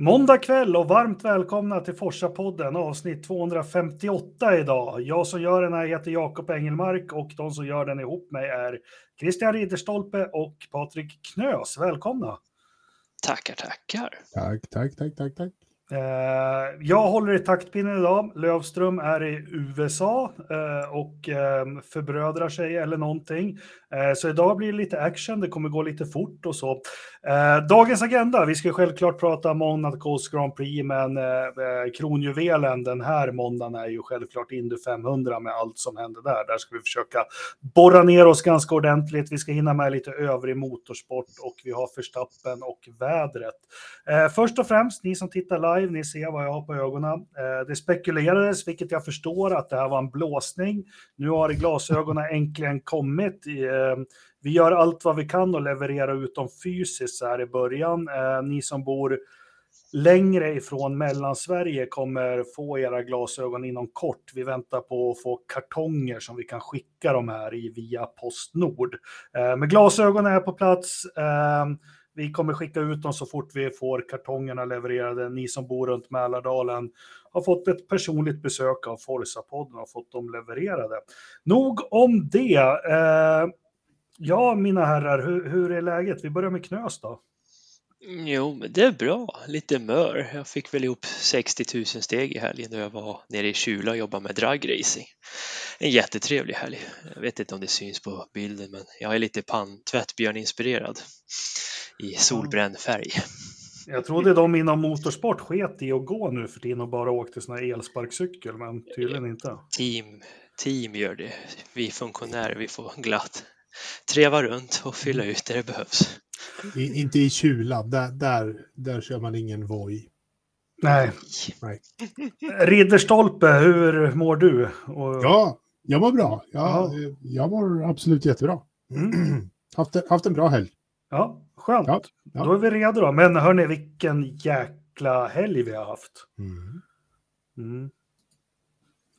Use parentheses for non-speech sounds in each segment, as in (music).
Måndag kväll och varmt välkomna till Forsa-podden avsnitt 258 idag. Jag som gör den här heter Jakob Engelmark och de som gör den ihop med är Christian Ridderstolpe och Patrik Knös. Välkomna! Tackar, tackar! Tack, tack, tack, tack, tack. Eh, jag håller i taktpinnen idag. Lövström är i USA eh, och ehm, förbrödrar sig eller någonting. Eh, så idag blir det lite action, det kommer gå lite fort och så. Dagens agenda, vi ska självklart prata Monacos Grand Prix, men kronjuvelen den här måndagen är ju självklart Indy 500 med allt som händer där. Där ska vi försöka borra ner oss ganska ordentligt. Vi ska hinna med lite övrig motorsport och vi har förstappen och vädret. Först och främst, ni som tittar live live, ni ser vad jag har på ögonen. Eh, det spekulerades, vilket jag förstår, att det här var en blåsning. Nu har glasögonen äntligen kommit. Eh, vi gör allt vad vi kan och levererar ut dem fysiskt här i början. Eh, ni som bor längre ifrån Mellansverige kommer få era glasögon inom kort. Vi väntar på att få kartonger som vi kan skicka de här i via Postnord. Men glasögonen är på plats. Vi kommer skicka ut dem så fort vi får kartongerna levererade. Ni som bor runt Mälardalen har fått ett personligt besök av Forsa-podden och fått dem levererade. Nog om det. Eh, ja, mina herrar, hur, hur, är läget? Vi börjar med Knös då. Jo, men det är bra. Lite mör. Jag fick väl ihop 60 000 steg i helgen när jag var nere i Kjula och jobbade med dragracing. En jättetrevlig helg. Jag vet inte om det syns på bilden, men jag är lite panntvättbjörn-inspirerad i solbränd färg. Jag trodde de inom motorsport sket i att gå nu för tiden och bara åkte sån här elsparkcykel, men tydligen inte. Team, team gör det. Vi funktionärer, vi får glatt treva runt och fylla ut där det behövs. I, inte i Kjula, där, där, där kör man ingen Voi. Nej. Nej. Ridderstolpe, hur mår du? Och... Ja, jag mår bra. Jag, jag mår absolut jättebra. Mm. (clears throat) haft, haft en bra helg. Ja, skönt. Ja, ja. Då är vi redo då. Men hörni, vilken jäkla helg vi har haft. Mm. Mm.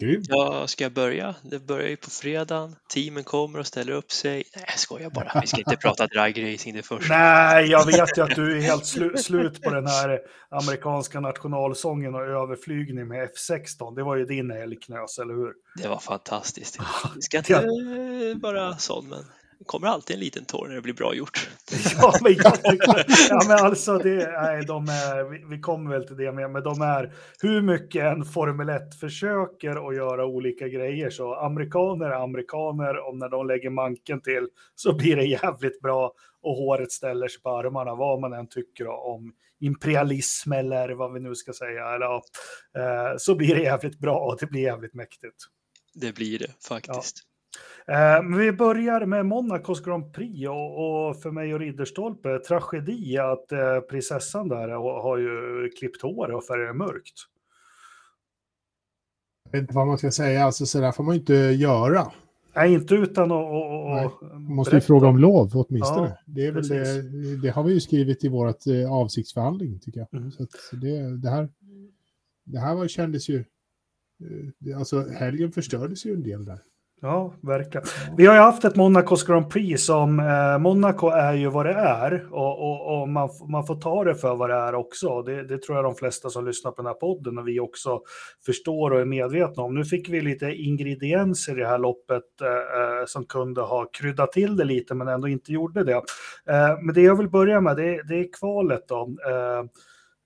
Ja, ska jag börja? Det börjar ju på fredagen. Teamen kommer och ställer upp sig. Nej, jag skojar bara. Vi ska inte (laughs) prata dragracing det första. Nej, jag vet ju att du är helt slu slut på den här amerikanska nationalsången och överflygning med F16. Det var ju din helgknös, eller hur? Det var fantastiskt. Vi ska inte vara sån, men kommer alltid en liten tår när det blir bra gjort. (laughs) ja, men, (laughs) ja, men alltså, det, nej, de är, vi, vi kommer väl till det med, men de är hur mycket en Formel 1 försöker att göra olika grejer så amerikaner är amerikaner och när de lägger manken till så blir det jävligt bra och håret ställer sig på armarna vad man än tycker om imperialism eller vad vi nu ska säga. Eller, ja, eh, så blir det jävligt bra och det blir jävligt mäktigt. Det blir det faktiskt. Ja. Eh, vi börjar med Monacos Grand Prix och, och för mig och Ridderstolpe, tragedi att eh, prinsessan där har ju klippt hår och färgat mörkt. Jag vet inte vad man ska säga, alltså så där får man inte göra. Nej, inte utan att... Och, Nej, måste ju fråga om lov åtminstone. Ja, det, är väl det, det, har vi ju skrivit i vårt eh, avsiktsförhandling tycker jag. Mm. Så det, det, här, det här var, kändes ju... Eh, alltså helgen förstördes ju en del där. Ja, verkligen. Vi har ju haft ett Monacos Grand Prix som, eh, Monaco är ju vad det är och, och, och, man, man får ta det för vad det är också. Det, det, tror jag de flesta som lyssnar på den här podden och vi också förstår och är medvetna om. Nu fick vi lite ingredienser i det här loppet eh, eh som kunde ha kryddat till det lite men ändå inte gjorde det. Eh, men det jag vill börja med det, det är kvalet då.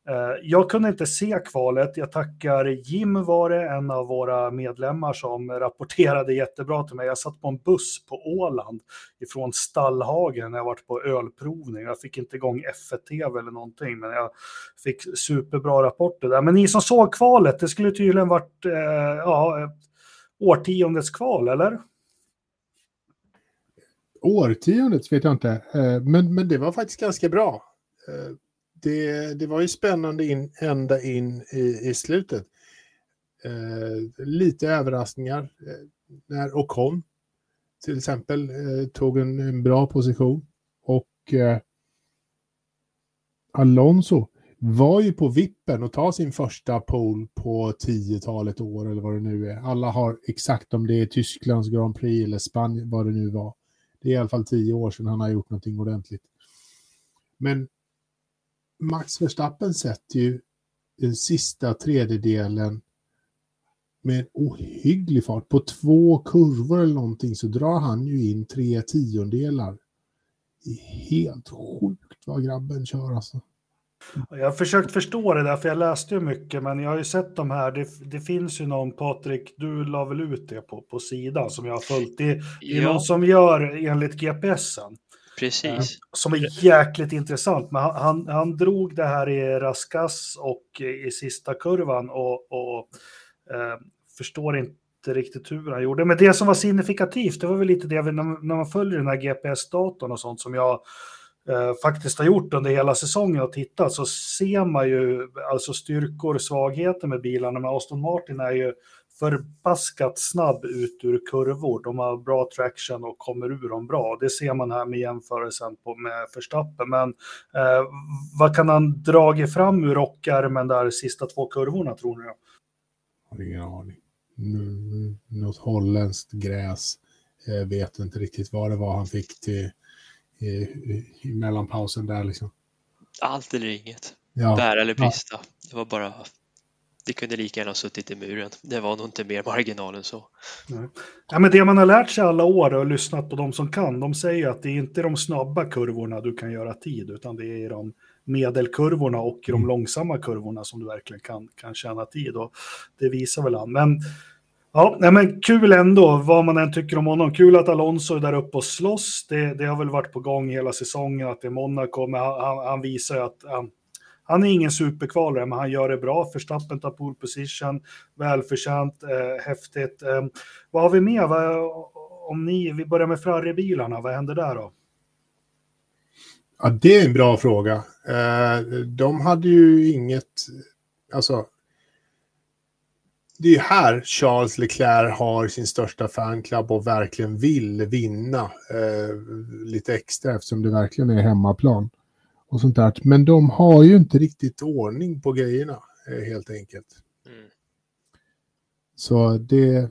Eh, jag kunde inte se kvalet. Jag tackar Jim var det, en av våra medlemmar som rapporterade jättebra till mig. Jag satt på en buss på Åland ifrån Stallhagen när jag varit på ölprovning. Jag fick inte igång F1-TV eller någonting, men jag fick superbra rapporter där. Men ni som såg kvalet, det skulle tydligen varit eh, ja, årtiondets kval, eller? Årtiondets vet jag inte, eh, men, men det var faktiskt ganska bra eh, det, det var ju spännande in, ända in i, i slutet. Eh, lite överraskningar eh, när Ocon till exempel eh, tog en, en, bra position och eh, Alonso var ju på vippen att ta sin första pole på 10-talet år eller vad det nu är. Alla har exakt om det är Tysklands Grand Prix eller Spanien, vad det nu var. Det är i alla fall tio år sedan han har gjort någonting ordentligt. Men Max Verstappen sätter ju den sista tredjedelen med en ohygglig fart. På två kurvor eller någonting så drar han ju in tre tiondelar. Det är helt sjukt vad grabben kör alltså. Jag har försökt förstå det där, för jag läste ju mycket, men jag har ju sett de här. Det, det finns ju någon, Patrik, du la väl ut det på, på sidan som jag har följt. Det, det är Ja. någon som gör enligt GPSen. Precis. Som är jäkligt intressant. Men han, han, han drog det här i Raskas och i sista kurvan och, och eh, förstår inte riktigt hur han gjorde. Men det som var signifikativt, det var väl lite det när man följer den här GPS-datorn och sånt som jag eh, faktiskt har gjort under hela säsongen och tittat så ser man ju alltså styrkor och svagheter med bilarna. Men Aston Martin är ju förbaskat snabb ut ur kurvor. De har bra traction och kommer ur dem bra. Det ser man här med jämförelsen på, med Verstappen. Men eh, vad kan han dragit fram ur rockärmen där sista två kurvorna tror ni? har ingen aning. Något holländskt gräs. Jag vet inte riktigt vad det var han fick till i, i, i mellanpausen där liksom. Allt eller inget. Ja, Bära eller brista. Det var bara... Det kunde lika gärna ha suttit i muren. Det var nog inte mer marginal än så. Ja, men det man har lärt sig alla år och lyssnat på de som kan, de säger att det är inte de snabba kurvorna du kan göra tid, utan det är de medelkurvorna och de Mm. långsamma kurvorna som du verkligen kan, kan tjäna tid. Och det visar väl han. Men, ja, nej, men kul ändå, vad man än tycker om honom. Kul att Alonso är där uppe och slåss. Det, det har väl varit på gång hela säsongen att det är Monaco, men han, han, han visar ju att han, han är ingen superkvalare, men han gör det bra. Förstappen tar pole position, välförtjänt, eh, häftigt. Eh, vad har vi mer? Vad, om ni, vi börjar med Ferrari-bilarna, vad händer där då? ja, det är en bra fråga. Eh, de hade ju inget, alltså. Det är ju här Charles Leclerc har sin största fanclub och verkligen vill vinna eh, lite extra eftersom det verkligen är hemmaplan. Och sånt där. Men de har ju inte riktigt ordning på grejerna eh, helt enkelt. Mm. Så det,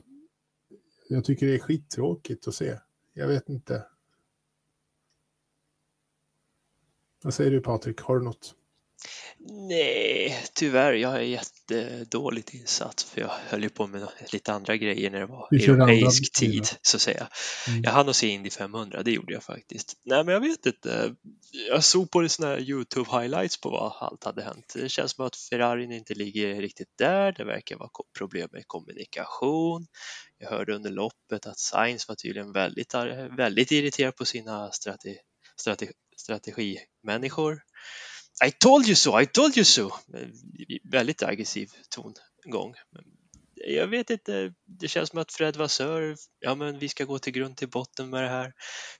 jag tycker det är skittråkigt att se. Jag vet inte. Vad säger du Patrik, har du något? Nej, tyvärr. Jag är jättedåligt insatt för jag höll ju på med lite andra grejer när det var Du europeisk tid, så att säga. Mm. Jag hann att se Indy 500, det gjorde jag faktiskt. Nej, men jag vet inte. Jag såg på såna här Youtube highlights på vad allt hade hänt. Det känns som att Ferrarin inte ligger riktigt där. Det verkar vara problem med kommunikation. Jag hörde under loppet att Sainz var tydligen väldigt, väldigt irriterad på sina strate, strate, strategimänniskor. I told you so, I told you so. Väldigt aggressiv tongång. Jag vet inte, det känns som att Fred Vassör, ja men vi ska gå till grund till botten med det här,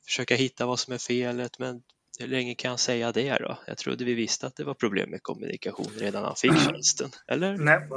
försöka hitta vad som är felet, men hur länge kan jag säga det då? Jag trodde vi visste att det var problem med kommunikation redan när han fick tjänsten, eller? Nej,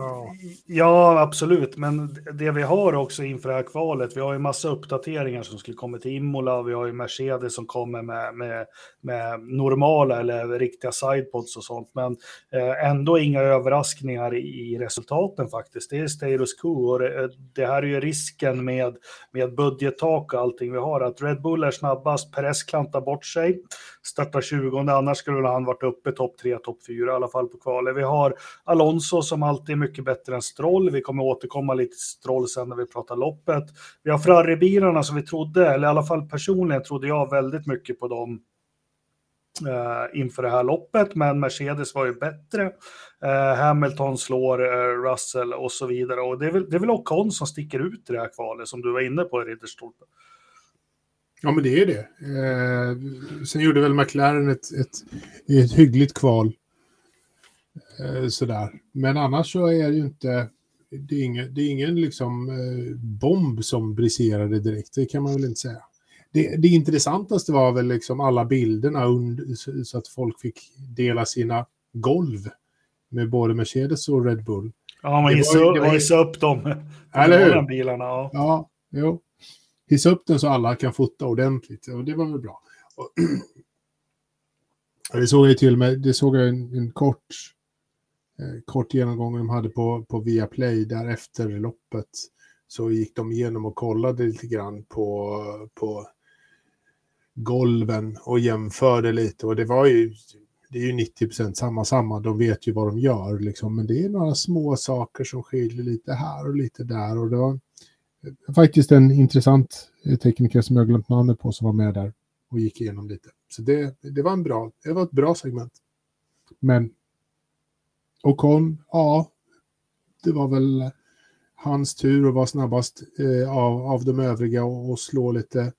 Ja. absolut, men det vi har också inför det här kvalet, vi har ju massa uppdateringar som skulle komma till Imola, vi har ju Mercedes som kommer med, med, med normala eller riktiga sidepods och sånt, men eh, ändå inga överraskningar i, resultaten faktiskt. Det är status quo och det, det här är ju risken med, med budgettak och allting vi har, att Red Bull är snabbast, Perez klantar bort sig, startar 20, annars skulle han varit uppe topp 3, topp 4 i alla fall på kvalet. Vi har Alonso som alltid är mycket bättre än Stroll. Vi kommer återkomma lite till Stroll sen när vi pratar loppet. Vi har Ferrari-bilarna som vi trodde, eller i alla fall personligen trodde jag väldigt mycket på dem eh, inför det här loppet, men Mercedes var ju bättre. Eh, Hamilton slår eh, Russell och så vidare. Och det är väl, det är väl Ocon som sticker ut i det här kvalet, som du var inne på, Ridderstolpe. Ja, men det är det. Eh, sen gjorde väl McLaren ett, ett, ett hyggligt kval. Eh, sådär. Men annars så är det ju inte... Det är ingen, det är ingen liksom, eh, bomb som briserade direkt, det kan man väl inte säga. Det, det intressantaste var väl liksom alla bilderna und, så, så att folk fick dela sina golv med både Mercedes och Red Bull. Ja, man Det var hissar ju- det var ju- hissa upp dem. Eller hur? Bilarna, ja. Ja, jo. Hissa upp den så alla kan fota ordentligt. Och det var väl bra. Och, (clears throat) det såg jag ju till och med, det såg jag en, en kort, eh, kort genomgång de hade på, på Viaplay där efter loppet. Så gick de igenom och kollade lite grann på, på golven och jämförde lite. Och det var ju, det är ju 90 procent samma samma, de vet ju vad de gör liksom, men det är några små saker som skiljer lite här och lite där och det var faktiskt en intressant tekniker som jag glömt namnet på som var med där och gick igenom lite. Så det, det var en bra, det var ett bra segment. Men Ocon, ja, det var väl hans tur att vara snabbast eh, av, av de övriga och, och, slå lite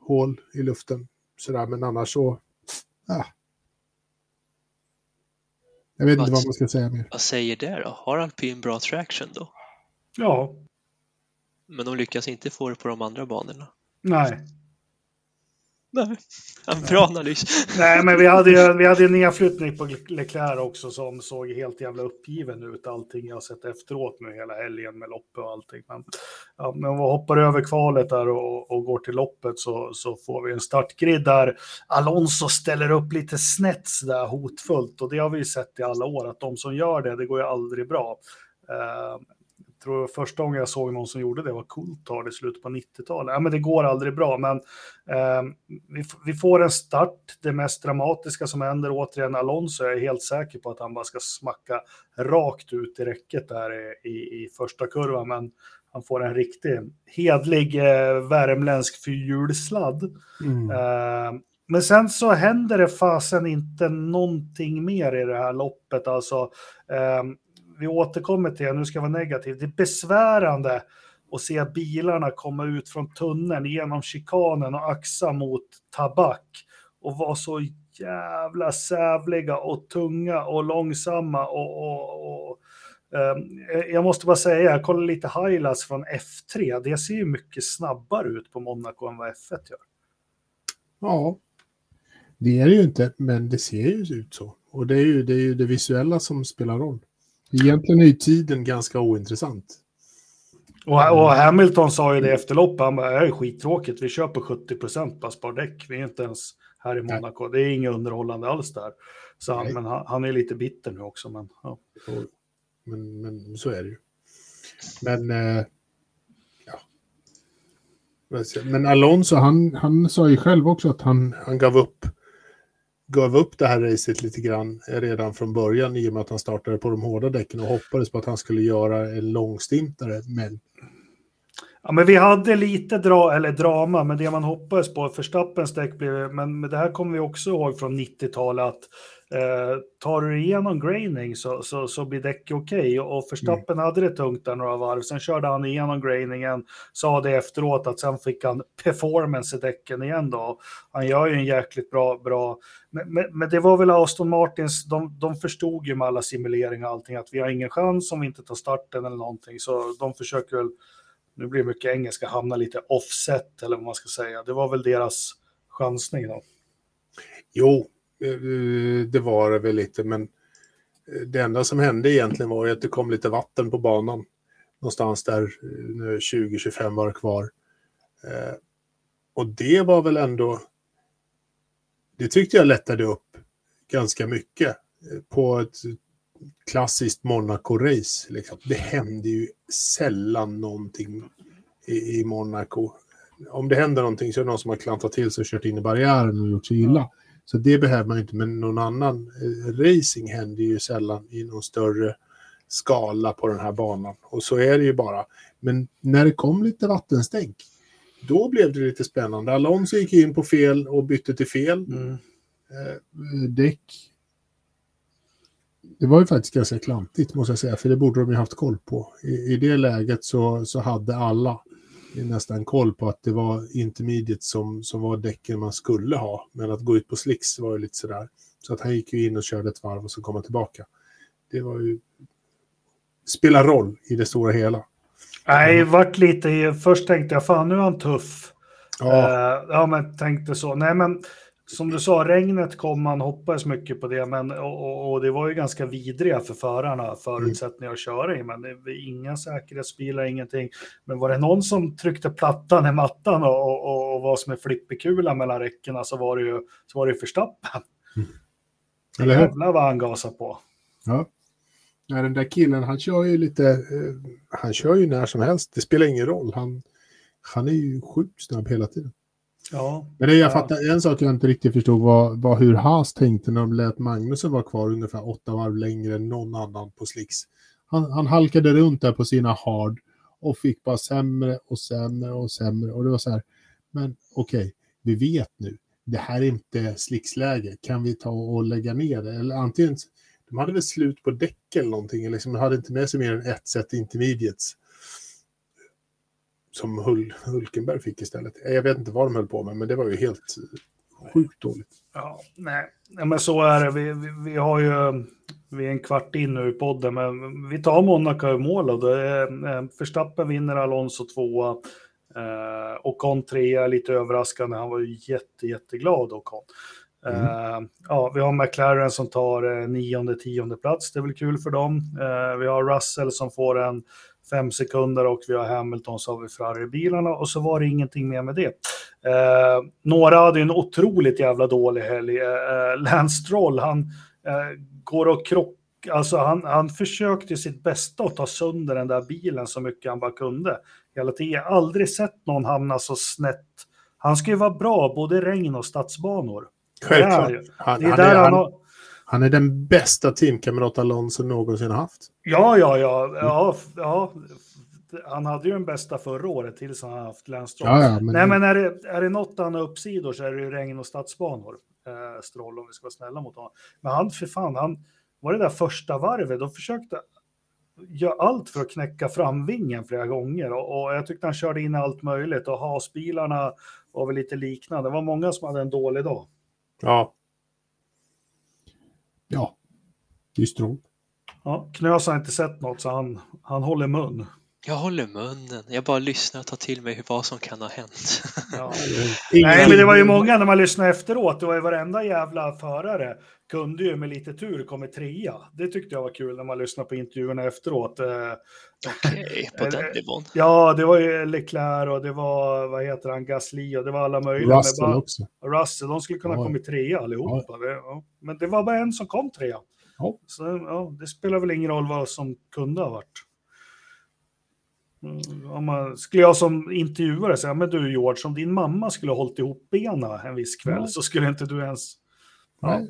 hål i luften. Sådär, men annars så, ah. Jag vet vad, inte vad man ska säga mer. Vad säger det då? Har alpin bra traction då? Ja. Men de lyckas inte få det på de andra banorna? Nej. Nej, en bra analys. Nej, men vi hade ju vi hade nedflyttning på Leclerc också som såg helt jävla uppgiven ut. Allting jag sett efteråt nu hela helgen med loppet och allting. Men, ja, men om vi hoppar över kvalet där och, och går till loppet så, så får vi en startgrid där Alonso ställer upp lite snett där hotfullt. Och det har vi ju sett i alla år att de som gör det, det går ju aldrig bra. Uh, tror första gången jag såg någon som gjorde det var Coulthard i slutet på 90-talet. Ja, men det går aldrig bra, men eh, vi, vi, får en start. Det mest dramatiska som händer återigen Alonso, jag är helt säker på att han bara ska smacka rakt ut i räcket där i, i, första kurvan, men han får en riktig hedlig eh, värmländsk fyrhjulssladd. Mm. Eh, men sen så händer det fasen inte någonting mer i det här loppet. Alltså, eh, vi återkommer till, nu ska jag vara negativ, det är besvärande att se bilarna komma ut från tunneln genom chikanen och axa mot tabak och vara så jävla sävliga och tunga och långsamma och, och, och um, jag måste bara säga, jag kollar lite highlights från F3, det ser ju mycket snabbare ut på Monaco än vad F1 gör. Ja, det är det ju inte, men det ser ju ut så. Och det är ju det, är ju det visuella som spelar roll. Egentligen är ju tiden ganska ointressant. Och, och Hamilton sa ju det efter loppet, han bara, det är skittråkigt, vi på 70 procent på spardäck, vi är inte ens här i Monaco, det är inget underhållande alls där. Så han, men han, han, är lite bitter nu också. Men, ja. men, men så är det ju. Men, eh, ja. Men Alonso, han, han sa ju själv också att han, han gav upp gav upp det här racet lite grann eh, redan från början i och med att han startade på de hårda däcken och hoppades på att han skulle göra en långstintare. Men... Ja, men vi hade lite dra eller drama, men det man hoppades på, Förstappens däck blev, men, men det här kommer vi också ihåg från 90-talet, att Eh, tar du igenom graining så, så, så blir däck okej. Okay. Och Förstappen mm. hade det tungt där några varv. Sen körde han igenom grainingen, sa det efteråt att sen fick han performance i däcken igen då. Han gör ju en jäkligt bra, bra men, men, men det var väl Aston Martins, de, de förstod ju med alla simuleringar och allting att vi har ingen chans om vi inte tar starten eller någonting. Så de försöker väl, nu blir det mycket engelska, hamna lite offset eller vad man ska säga. Det var väl deras chansning då. Jo, Eh, det var det väl lite, men eh, det enda som hände egentligen var att det kom lite vatten på banan. Någonstans där, eh, 20-25 var kvar. Och det var väl ändå... Det tyckte jag lättade upp ganska mycket på ett klassiskt Monaco-race. Liksom. Det hände ju sällan någonting i, i Monaco. Om det händer någonting så är det någon som har klantat till sig och kört in i barriären och gjort sig illa. Så det behöver man inte, men någon annan eh, racing händer ju sällan i någon större skala på den här banan. Och så är det ju bara. Men när det kom lite vattenstänk, då blev det lite spännande. Alonso gick in på fel och bytte till fel mm. eh, däck. Det var ju faktiskt ganska klantigt måste jag säga, för det borde de ju haft koll på. I, i det läget så, så hade alla nästan koll på att det var intermediate som, som var däcken man skulle ha. Men att gå ut på slicks var ju lite sådär. Så att han gick ju in och körde ett varv och så kom han tillbaka. Det var ju... Spelar roll i det stora hela. Nej, vart lite... Först tänkte jag, fan nu är han tuff. Ja. Uh, ja, men tänkte så. Nej, men som du sa, regnet kom, man hoppades mycket på det, men, och, och det var ju ganska vidriga för förarna, förutsättningar att köra i, men inga säkerhetsbilar, ingenting. Men var det någon som tryckte plattan i mattan och, och, och var som en flippekula mellan räckena så var det ju, så var det ju Förstappen. Mm. Eller Jävlar vad han gasade på. Ja. ja, den där killen, han kör ju lite, eh, han kör ju när som helst, det spelar ingen roll, han, han är ju sjukt snabb hela tiden. Ja. Men det jag Ja. fattar, en sak jag inte riktigt förstod var, var hur Haas tänkte när de lät Magnusen vara kvar ungefär åtta varv längre än någon annan på slicks. Han, han halkade runt där på sina hard och fick bara sämre och sämre och sämre. Och det var så här, men okej, vi vet nu, det här är inte slicksläge. Kan vi ta och lägga ner det? Eller antingen, de hade väl slut på däck eller någonting, liksom, de hade inte med sig mer än ett set intermediates. Som Hul Hulkenberg fick istället. Jag vet inte vad de höll på med, men det var ju helt sjukt dåligt. Ja, nej. nej, men så är det. Vi, vi, vi har ju, vi är en kvart in nu i podden, men vi tar Monaco i mål och det är, eh, vinner, Alonso tvåa. Eh, Ocon trea, lite överraskande. Han var ju jätte, jätteglad Ocon. Eh, ja, vi har McLaren som tar eh, nionde, tionde plats. Det är väl kul för dem. Eh, vi har Russell som får en fem sekunder och vi har Hamilton så har vi Ferrari-bilarna och så var det ingenting mer med det. Eh, några hade en otroligt jävla dålig helg. Eh, Lance Stroll, han eh, går och krockar, alltså han, han försökte sitt bästa att ta sönder den där bilen så mycket han bara kunde. Hela tiden. Jag har aldrig sett någon hamna så snett. Han ska ju vara bra både regn och stadsbanor. Självklart. Det är, Han, det är han, där är, han han, har... han är den bästa teamkamrat Alonso någonsin har haft. Ja, ja, ja, ja, ja. Han hade ju den bästa förra året tills han haft Lance. Ja, ja, men, Nej, men är det, är det något han har uppsidor så är det ju regn och stadsbanor. Eh, Stroll, om vi ska vara snälla mot honom. Men han, för fan, han var det där första varvet, då försökte göra allt för att knäcka framvingen flera gånger. Och, och jag tyckte han körde in allt möjligt. Och hasbilarna var väl lite liknande. Det var många som hade en dålig dag. ja. Ja, det är Stroll. Ja, Knös har inte sett något, så han, han håller mun. Jag håller munnen. Jag bara lyssnar och tar till mig vad som kan ha hänt. Ja. (laughs) Nej, men det var ju många när man lyssnade efteråt. Det var ju varenda jävla förare kunde ju med lite tur komma trea. Det tyckte jag var kul när man lyssnade på intervjuerna efteråt. Eh, Okej, på den Eller- nivån. Ja, det var ju Leclerc och det var, vad heter han, Gasly och det var alla möjliga. Russell bara, också. Russell, de skulle kunna Ja. komma trea allihopa. Ja. Men det var bara en som kom trea. Ja. Så ja, det spelar väl ingen roll vad som kunde ha varit. Mm, Om man, skulle jag som intervjuare säga, men du George, om din mamma skulle ha hållit ihop benen en viss kväll Ja. så skulle inte du ens... Ja,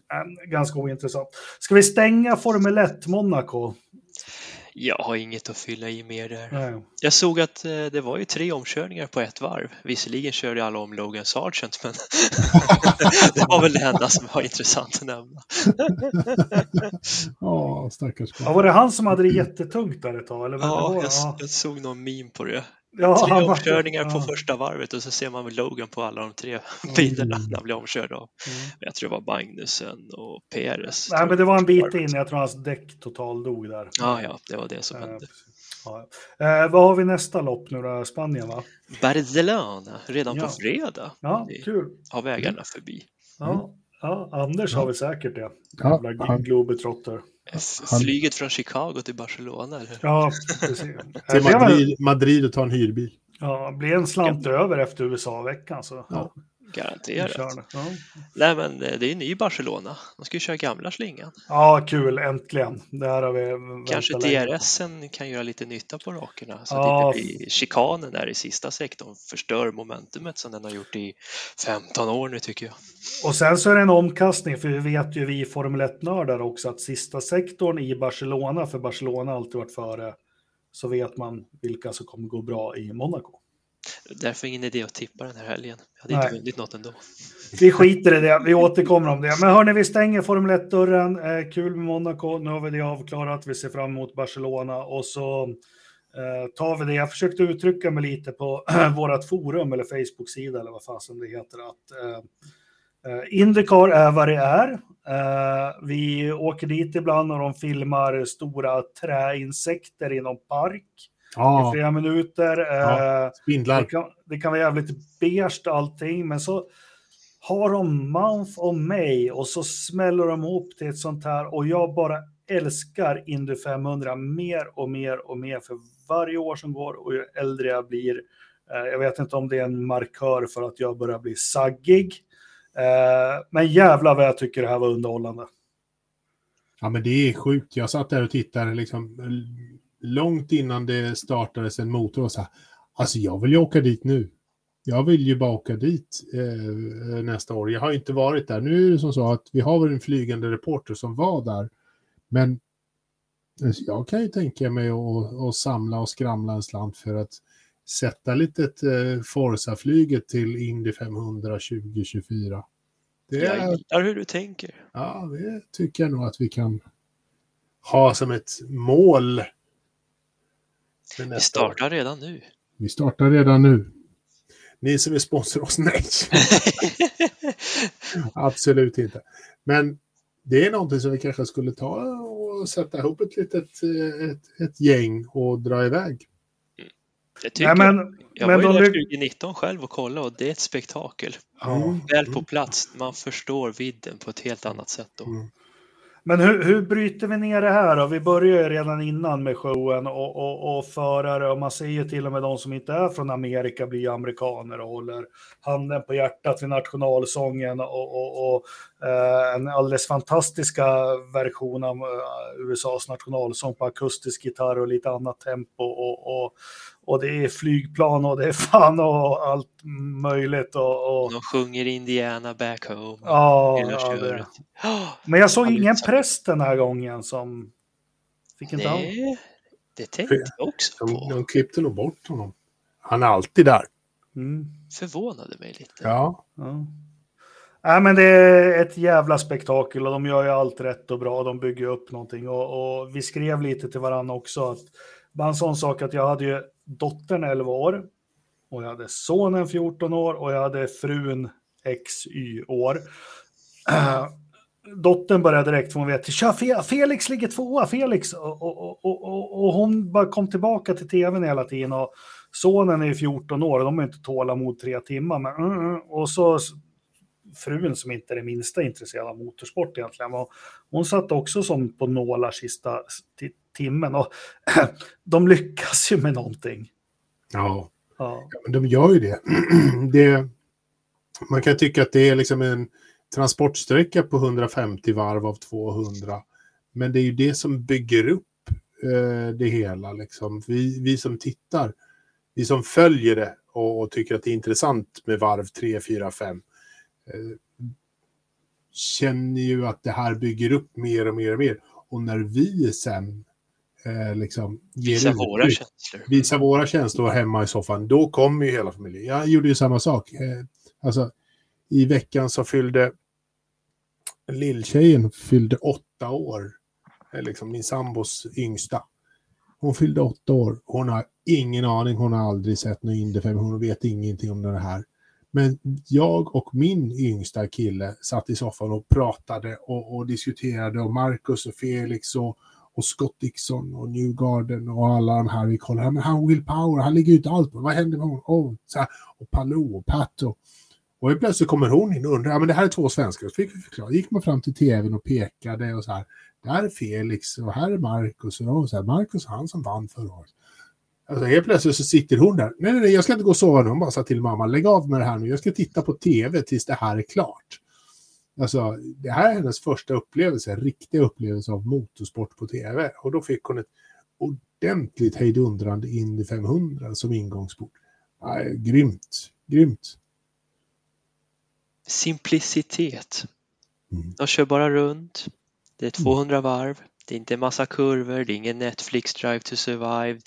ganska ointressant. Ska vi stänga Formel 1 Monaco? Jag har inget att fylla i mer där. Nej. Jag såg att eh, det var ju tre omkörningar på ett varv. Visserligen körde alla om Logan Sargent, men (laughs) det var väl det enda som var intressant att nämna. Ja, stackars Ja, var det han som hade det jättetungt där ett tag? Eller vem det Ja, var? jag, ja. jag såg någon meme på det. Ja, Tre (laughs) omkörningar på ja. första varvet och så ser man väl Logan på alla de tre bilarna Mm. när han blir omkörd av. Mm. Jag tror det var Magnusen och Perez. Nej, men det var en bit in. Jag tror hans däck totaldog där. Ja, ja, det var det som Eh, hände. precis. Ja, ja. Eh, vad har vi nästa lopp nu då? Spanien va? Barcelona, redan Ja. på fredag. Ja, Vi kul. har vägarna förbi. Ja, ja Anders har väl säkert det. Mm. Ja, Jävla han- globetrotter. Han- Flyget från Chicago till Barcelona, eller? Ja, precis. (laughs) Till Det Madrid, Madrid och ta en hyrbil. Ja, blir en slant över efter USA-veckan så. Ja. Garanterat. Ja. Nej, men eh, det är ny Barcelona. De ska ju köra gamla slingan. ja, kul. Äntligen. Det här har vi Kanske. DRSen kan göra lite nytta på rakerna så Ja. att det inte blir chikanen där i sista sektorn förstör momentumet som den har gjort i 15 år nu tycker jag. Och sen så är det en omkastning, för vi vet ju vi Formel 1-nördar också att sista sektorn i Barcelona, för Barcelona har alltid varit före, så vet man vilka som kommer gå bra i Monaco. Därför ingen idé att tippa den här helgen. Jag hade Nej. inte vunnit något ändå. Vi skiter i det, vi återkommer om det. Men hörni, vi stänger Formel 1-dörren. Eh, kul med Monaco, nu har vi det avklarat. Vi ser fram emot Barcelona och så eh, tar vi det. Jag försökte uttrycka mig lite på (clears throat) vårt forum eller Facebook-sida eller vad fasen det heter. Att, eh, eh, Indycar är vad det är. Eh, vi åker dit ibland och de filmar stora träinsekter i någon park i Ja, flera minuter. Ja. Eh, det spindlar. kan, det kan vara jävligt beige allting, men så har de Mouth of May och så smäller de ihop till ett sånt här och jag bara älskar Indy 500 mer och mer och mer för varje år som går och ju äldre jag blir. Eh, jag vet inte om det är en markör för att jag börjar bli saggig. Eh, men jävlar vad jag tycker det här var underhållande. Ja, men det är sjukt. Jag satt där och tittade liksom långt innan det startades en motor och så här. Alltså, jag vill ju åka dit nu. Jag vill ju bara åka dit eh, nästa år. Jag har inte varit där. Nu är det som så att vi har väl en flygande reporter som var där. Men alltså, jag kan ju tänka mig att, att samla och skramla en slant för att sätta lite eh, Forza-flyget till Indy 500 2024. Det är, jag gillar hur du tänker. Ja, det tycker jag nog att vi kan ha som ett mål. Vi startar år. redan nu. Vi startar redan nu. Ni som vill sponsra oss, nej. (laughs) Absolut inte. Men det är någonting som vi kanske skulle ta och sätta ihop ett litet ett, ett gäng och dra iväg. Det tycker Nej, men, jag. Jag men var ju där 2019 själv och kollade och det är ett spektakel. Mm. Väl på plats, man förstår vidden på ett helt annat sätt då. Mm. Men hur, hur bryter vi ner det här då? Vi börjar ju redan innan med showen och, och, och förare och man ser ju till och med de som inte är från Amerika blir amerikaner och håller handen på hjärtat vid nationalsången och, och, och eh, en alldeles fantastiska version av eh, USAs nationalsång på akustisk gitarr och lite annat tempo och, och, och det är flygplan och det är (laughs) fan och allt möjligt. Och, och... De sjunger Indiana back home. Ja, ja det... (gasps) Men jag såg ingen präst den här gången som fick inte Nej, det tänkte jag också på. De, de klippte nog bort honom. Han är alltid där. Mm. Förvånade mig lite. Ja. ja. Nej, men det är ett jävla spektakel och de gör ju allt rätt och bra. De bygger upp någonting och, och vi skrev lite till varandra också att bara en sån sak att jag hade ju dottern 11 år och jag hade sonen 14 år och jag hade frun XY år. (clears throat) Dottern började direkt få veta, Tja, Felix ligger tvåa, Felix. Och, och, och, och, hon bara kom tillbaka till tvn hela tiden. Och sonen är 14 år och de har inte tålamod tre timmar. Men, mm, mm. och så frun som inte är det minsta intresserad av motorsport egentligen. Och hon satt också som på nålar sista timmen och (clears throat) de lyckas ju med någonting. Ja, ja. ja men de gör ju det. (clears throat) det. Man kan tycka att det är liksom en transportsträcka på 150 varv av 200. Men det är ju det som bygger upp eh, det hela. Liksom. Vi, vi som tittar, vi som följer det och, och, tycker att det är intressant med varv 3, 4, 5 känner ju att det här bygger upp mer och mer och mer. Och när vi sen eh, liksom Visa våra känslor. Visa våra känslor hemma i soffan, då kommer ju hela familjen. Jag gjorde ju samma sak. Eh, alltså, i veckan så fyllde lilltjejen fyllde åtta år. Liksom min sambos yngsta. Hon fyllde åtta år. Hon har ingen aning. Hon har aldrig sett någon 500. Hon vet ingenting om det här. Men jag och min yngsta kille satt i soffan och pratade och, och diskuterade och Marcus och Felix och, och Scott Dixon och Newgarden och alla de här. Vi kollar, men han Will Power, han ligger ut allt. Vad händer med honom? Oh, så här, och Palou och Pat och, och plötsligt kommer hon in och undrar, ja men det här är två svenskar. Så fick vi förklara. gick man fram till tvn och pekade och så här. Där är Felix och här är Marcus och så här, Marcus han som vann förra året. Alltså helt plötsligt så sitter hon där. Nej, nej, nej, jag ska inte gå och sova nu. Hon bara sa till mamma, lägg av med det här nu. Jag ska titta på tv tills det här är klart. Alltså, det här är hennes första upplevelse, riktiga upplevelse av motorsport på tv. Och då fick hon ett ordentligt hejdundrande Indy 500 som ingångsport. Ja, grymt, grymt. Simplicitet. Mm. De kör bara runt. Det är 200 mm. varv. Det är inte en massa kurvor, det är ingen Netflix Drive to Survive.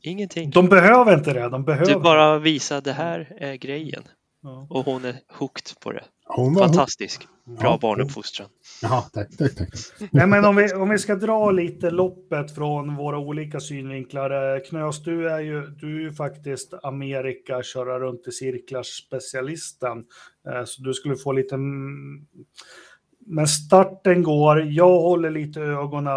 Ingenting. De behöver inte det. De behöver. Du bara visa det här är grejen. Ja. Och hon är hooked på det. Fantastisk. Bra ja, barnuppfostran. Ja, tack, tack, tack. Nej, men om vi, om vi ska dra lite loppet från våra olika synvinklar. Eh, Knös, du är ju, du är ju faktiskt Amerika köra runt i cirklar specialisten. Eh, så du skulle få lite... Men starten går. Jag håller lite ögonen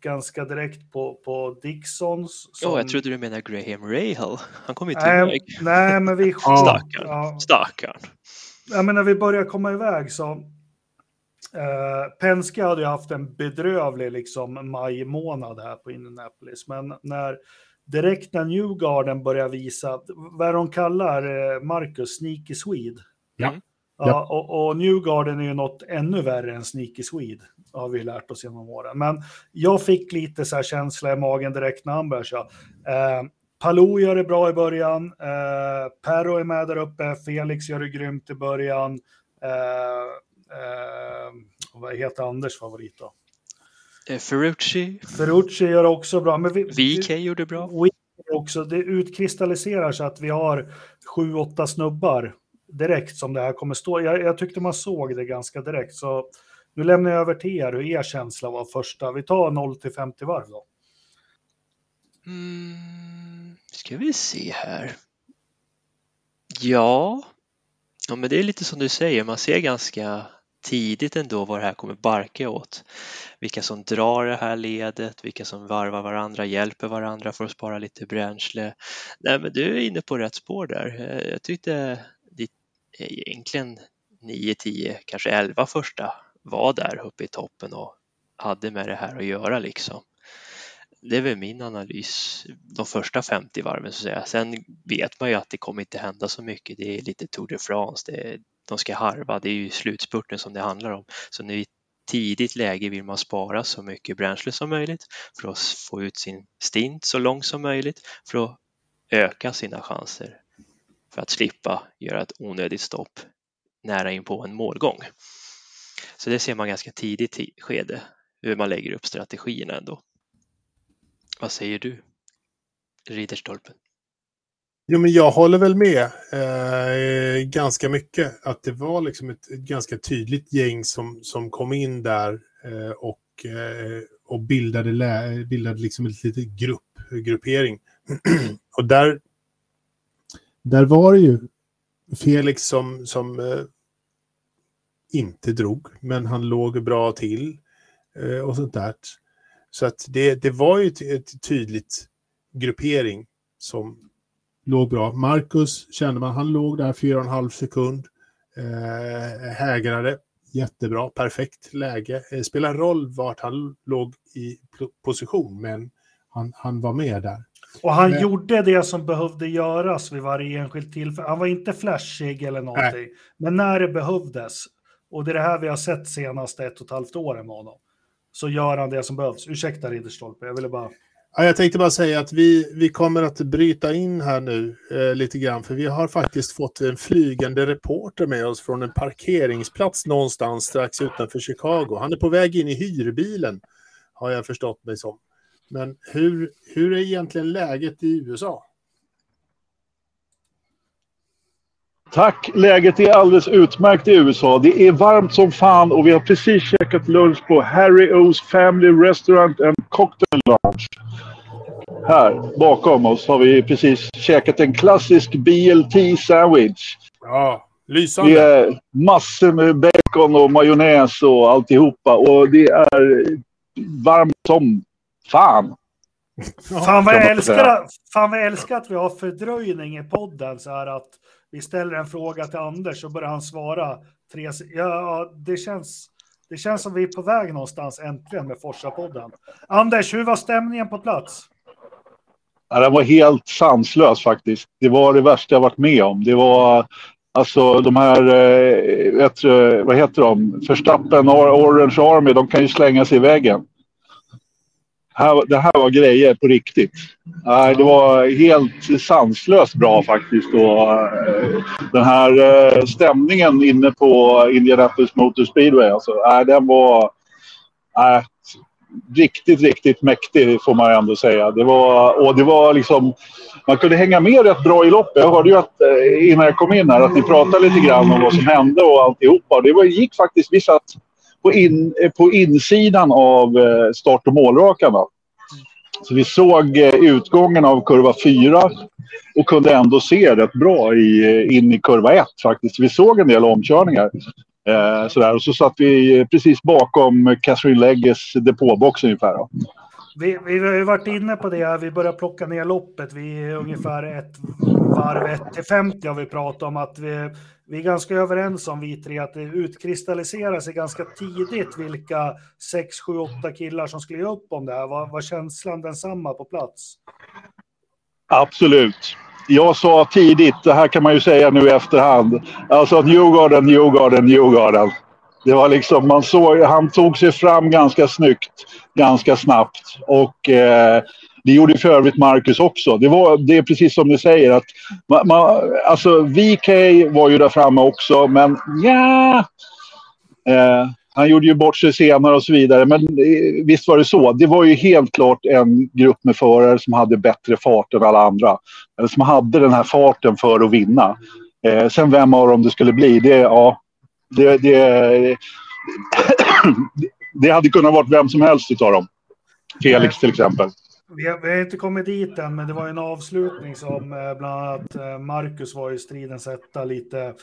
ganska direkt på, på Dixons. Som... Ja, jag trodde du menade Graham Rahal. Han kom ju till nej, iväg. Nej, men vi... (laughs) Stackarn. Ja. Stackarn. Ja, men när vi börjar komma iväg så... Eh, Penske hade ju haft en bedrövlig liksom, maj månad här på Indianapolis, men när direkt när Newgarden börjar visa, vad de kallar eh, Marcus, Sneaky Swede. Ja. Mm. Ja, och, och Newgarden är ju något ännu värre än Sneaky Swede, har vi lärt oss genom åren. Men jag fick lite så här känsla i magen direkt när han började köra. Eh, Palou gör det bra i början. Eh, Perro är med där uppe. Felix gör det grymt i början. Eh, eh, vad heter Anders favorit då? Eh, Ferrucci. Ferrucci gör det också bra. Men vi, VK gjorde bra. Också, det utkristalliserar sig att vi har sju, åtta snubbar direkt som det här kommer stå. Jag, jag tyckte man såg det ganska direkt. Så nu lämnar jag över till er hur er känsla var första. Vi tar 0 till 50 varv då. Mm, ska vi se här. Ja, ja men det är lite som du säger, man ser ganska tidigt ändå vad det här kommer barka åt. Vilka som drar det här ledet, vilka som varvar varandra, hjälper varandra för att spara lite bränsle. Nej, men du är inne på rätt spår där. Eh, jag tyckte ditt eh, egentligen 9, 10, kanske 11 första var där uppe i toppen och hade med det här att göra liksom. Det är väl min analys de första 50 varven så att säga. Sen vet man ju att det kommer inte hända så mycket. Det är lite Tour de France, det de ska harva, det är ju slutspurten som det handlar om. Så nu i tidigt läge vill man spara så mycket bränsle som möjligt för att få ut sin stint så långt som möjligt för att öka sina chanser för att slippa göra ett onödigt stopp nära in på en målgång. Så det ser man ganska tidigt i skede hur man lägger upp strategierna ändå. Vad säger du? Ridderstolpen. Jo, men jag håller väl med eh, ganska mycket. Att det var liksom ett, ett, ganska tydligt gäng som, som kom in där eh, och, eh, och bildade, lä, bildade liksom en liten grupp, gruppering. (clears throat) och där, där var det ju Felix som, som eh, inte drog, men han låg bra till eh, och sånt där. Så att det, det var ju ett, ett tydligt gruppering som låg bra. Marcus kände man, han låg där fyra och en halv sekund. Eh, hägrade, jättebra, perfekt läge. Det spelar roll vart han låg i position, men han, han var med där. Och han men... gjorde det som behövde göras vid varje enskilt tillfälle. Han var inte flashig eller någonting, Nej. men när det behövdes och det är det här vi har sett senaste ett och ett halvt åren med honom. Så gör han det som behövs. Ursäkta Ridderstolpe, jag ville bara... Ja, jag tänkte bara säga att vi, vi kommer att bryta in här nu eh, lite grann, för vi har faktiskt fått en flygande reporter med oss från en parkeringsplats någonstans strax utanför Chicago. Han är på väg in i hyrbilen, har jag förstått mig som. Men hur, hur är egentligen läget i USA? Tack, läget är alldeles utmärkt i USA. Det är varmt som fan och vi har precis käkat lunch på Harry O's Family Restaurant and Cocktail Lounge. Här bakom oss har vi precis käkat en klassisk BLT sandwich. Ja, lysande. Det är massor med bacon och majonnäs och alltihopa och det är varmt som fan. Fan vad, jag älskar, fan vad jag älskar att vi har fördröjning i podden så här att vi ställer en fråga till Anders och börjar han svara tre Ja, det känns, det känns som vi är på väg någonstans äntligen med Forsa-podden. Anders, hur var stämningen på plats? Ja, den var helt sanslös faktiskt. Det var det värsta jag varit med om. Det var alltså de här, eh, vet, vad heter de, Förstappen, Orange Army, de kan ju slänga sig i väggen här, det här var grejer på riktigt. Nej, det var helt sanslöst bra faktiskt. Och, eh, den här eh, stämningen inne på Indianapolis Motor Speedway, alltså, nej, den var äh, riktigt, riktigt mäktig får man ändå säga. Det var, och det var liksom, man kunde hänga med rätt bra i loppet. Jag hörde ju att, eh, innan jag kom in här att ni pratade lite grann om vad som hände och alltihopa. Det var, gick faktiskt, vi satt på, in, eh, på insidan av eh, start och målrakan. Så vi såg eh, utgången av kurva 4 och kunde ändå se rätt bra i, in i kurva 1 faktiskt. Vi såg en del omkörningar. Eh, sådär. Och så satt vi precis bakom Catherine Legges depåbox ungefär. Då. Vi, vi har ju varit inne på det, vi börjar plocka ner loppet. Vi är ungefär ett varv 1 till 50 har vi pratat om att vi, vi är ganska överens om vi tre att det utkristalliserar sig ganska tidigt vilka 6, 7, 8 killar som skulle ge upp om det här. Var, var känslan densamma på plats? Absolut. Jag sa tidigt, det här kan man ju säga nu i efterhand, alltså Newgarden, Newgarden, Newgarden. Det var liksom, man såg, han tog sig fram ganska snyggt, ganska snabbt. Och eh, det gjorde för övrigt Marcus också. Det, var, det är precis som du säger att man, man, alltså VK var ju där framme också, men ja. Eh, han gjorde ju bort sig senare och så vidare, men eh, visst var det så. Det var ju helt klart en grupp med förare som hade bättre fart än alla andra. Eller som hade den här farten för att vinna. Eh, sen vem av dem det skulle bli, det, ja, det, det, (coughs) det hade kunnat vara vem som helst utav dem. Felix till exempel. Vi har, vi har, inte kommit dit än, men det var en avslutning som eh, bland annat eh, Marcus var i stridens etta lite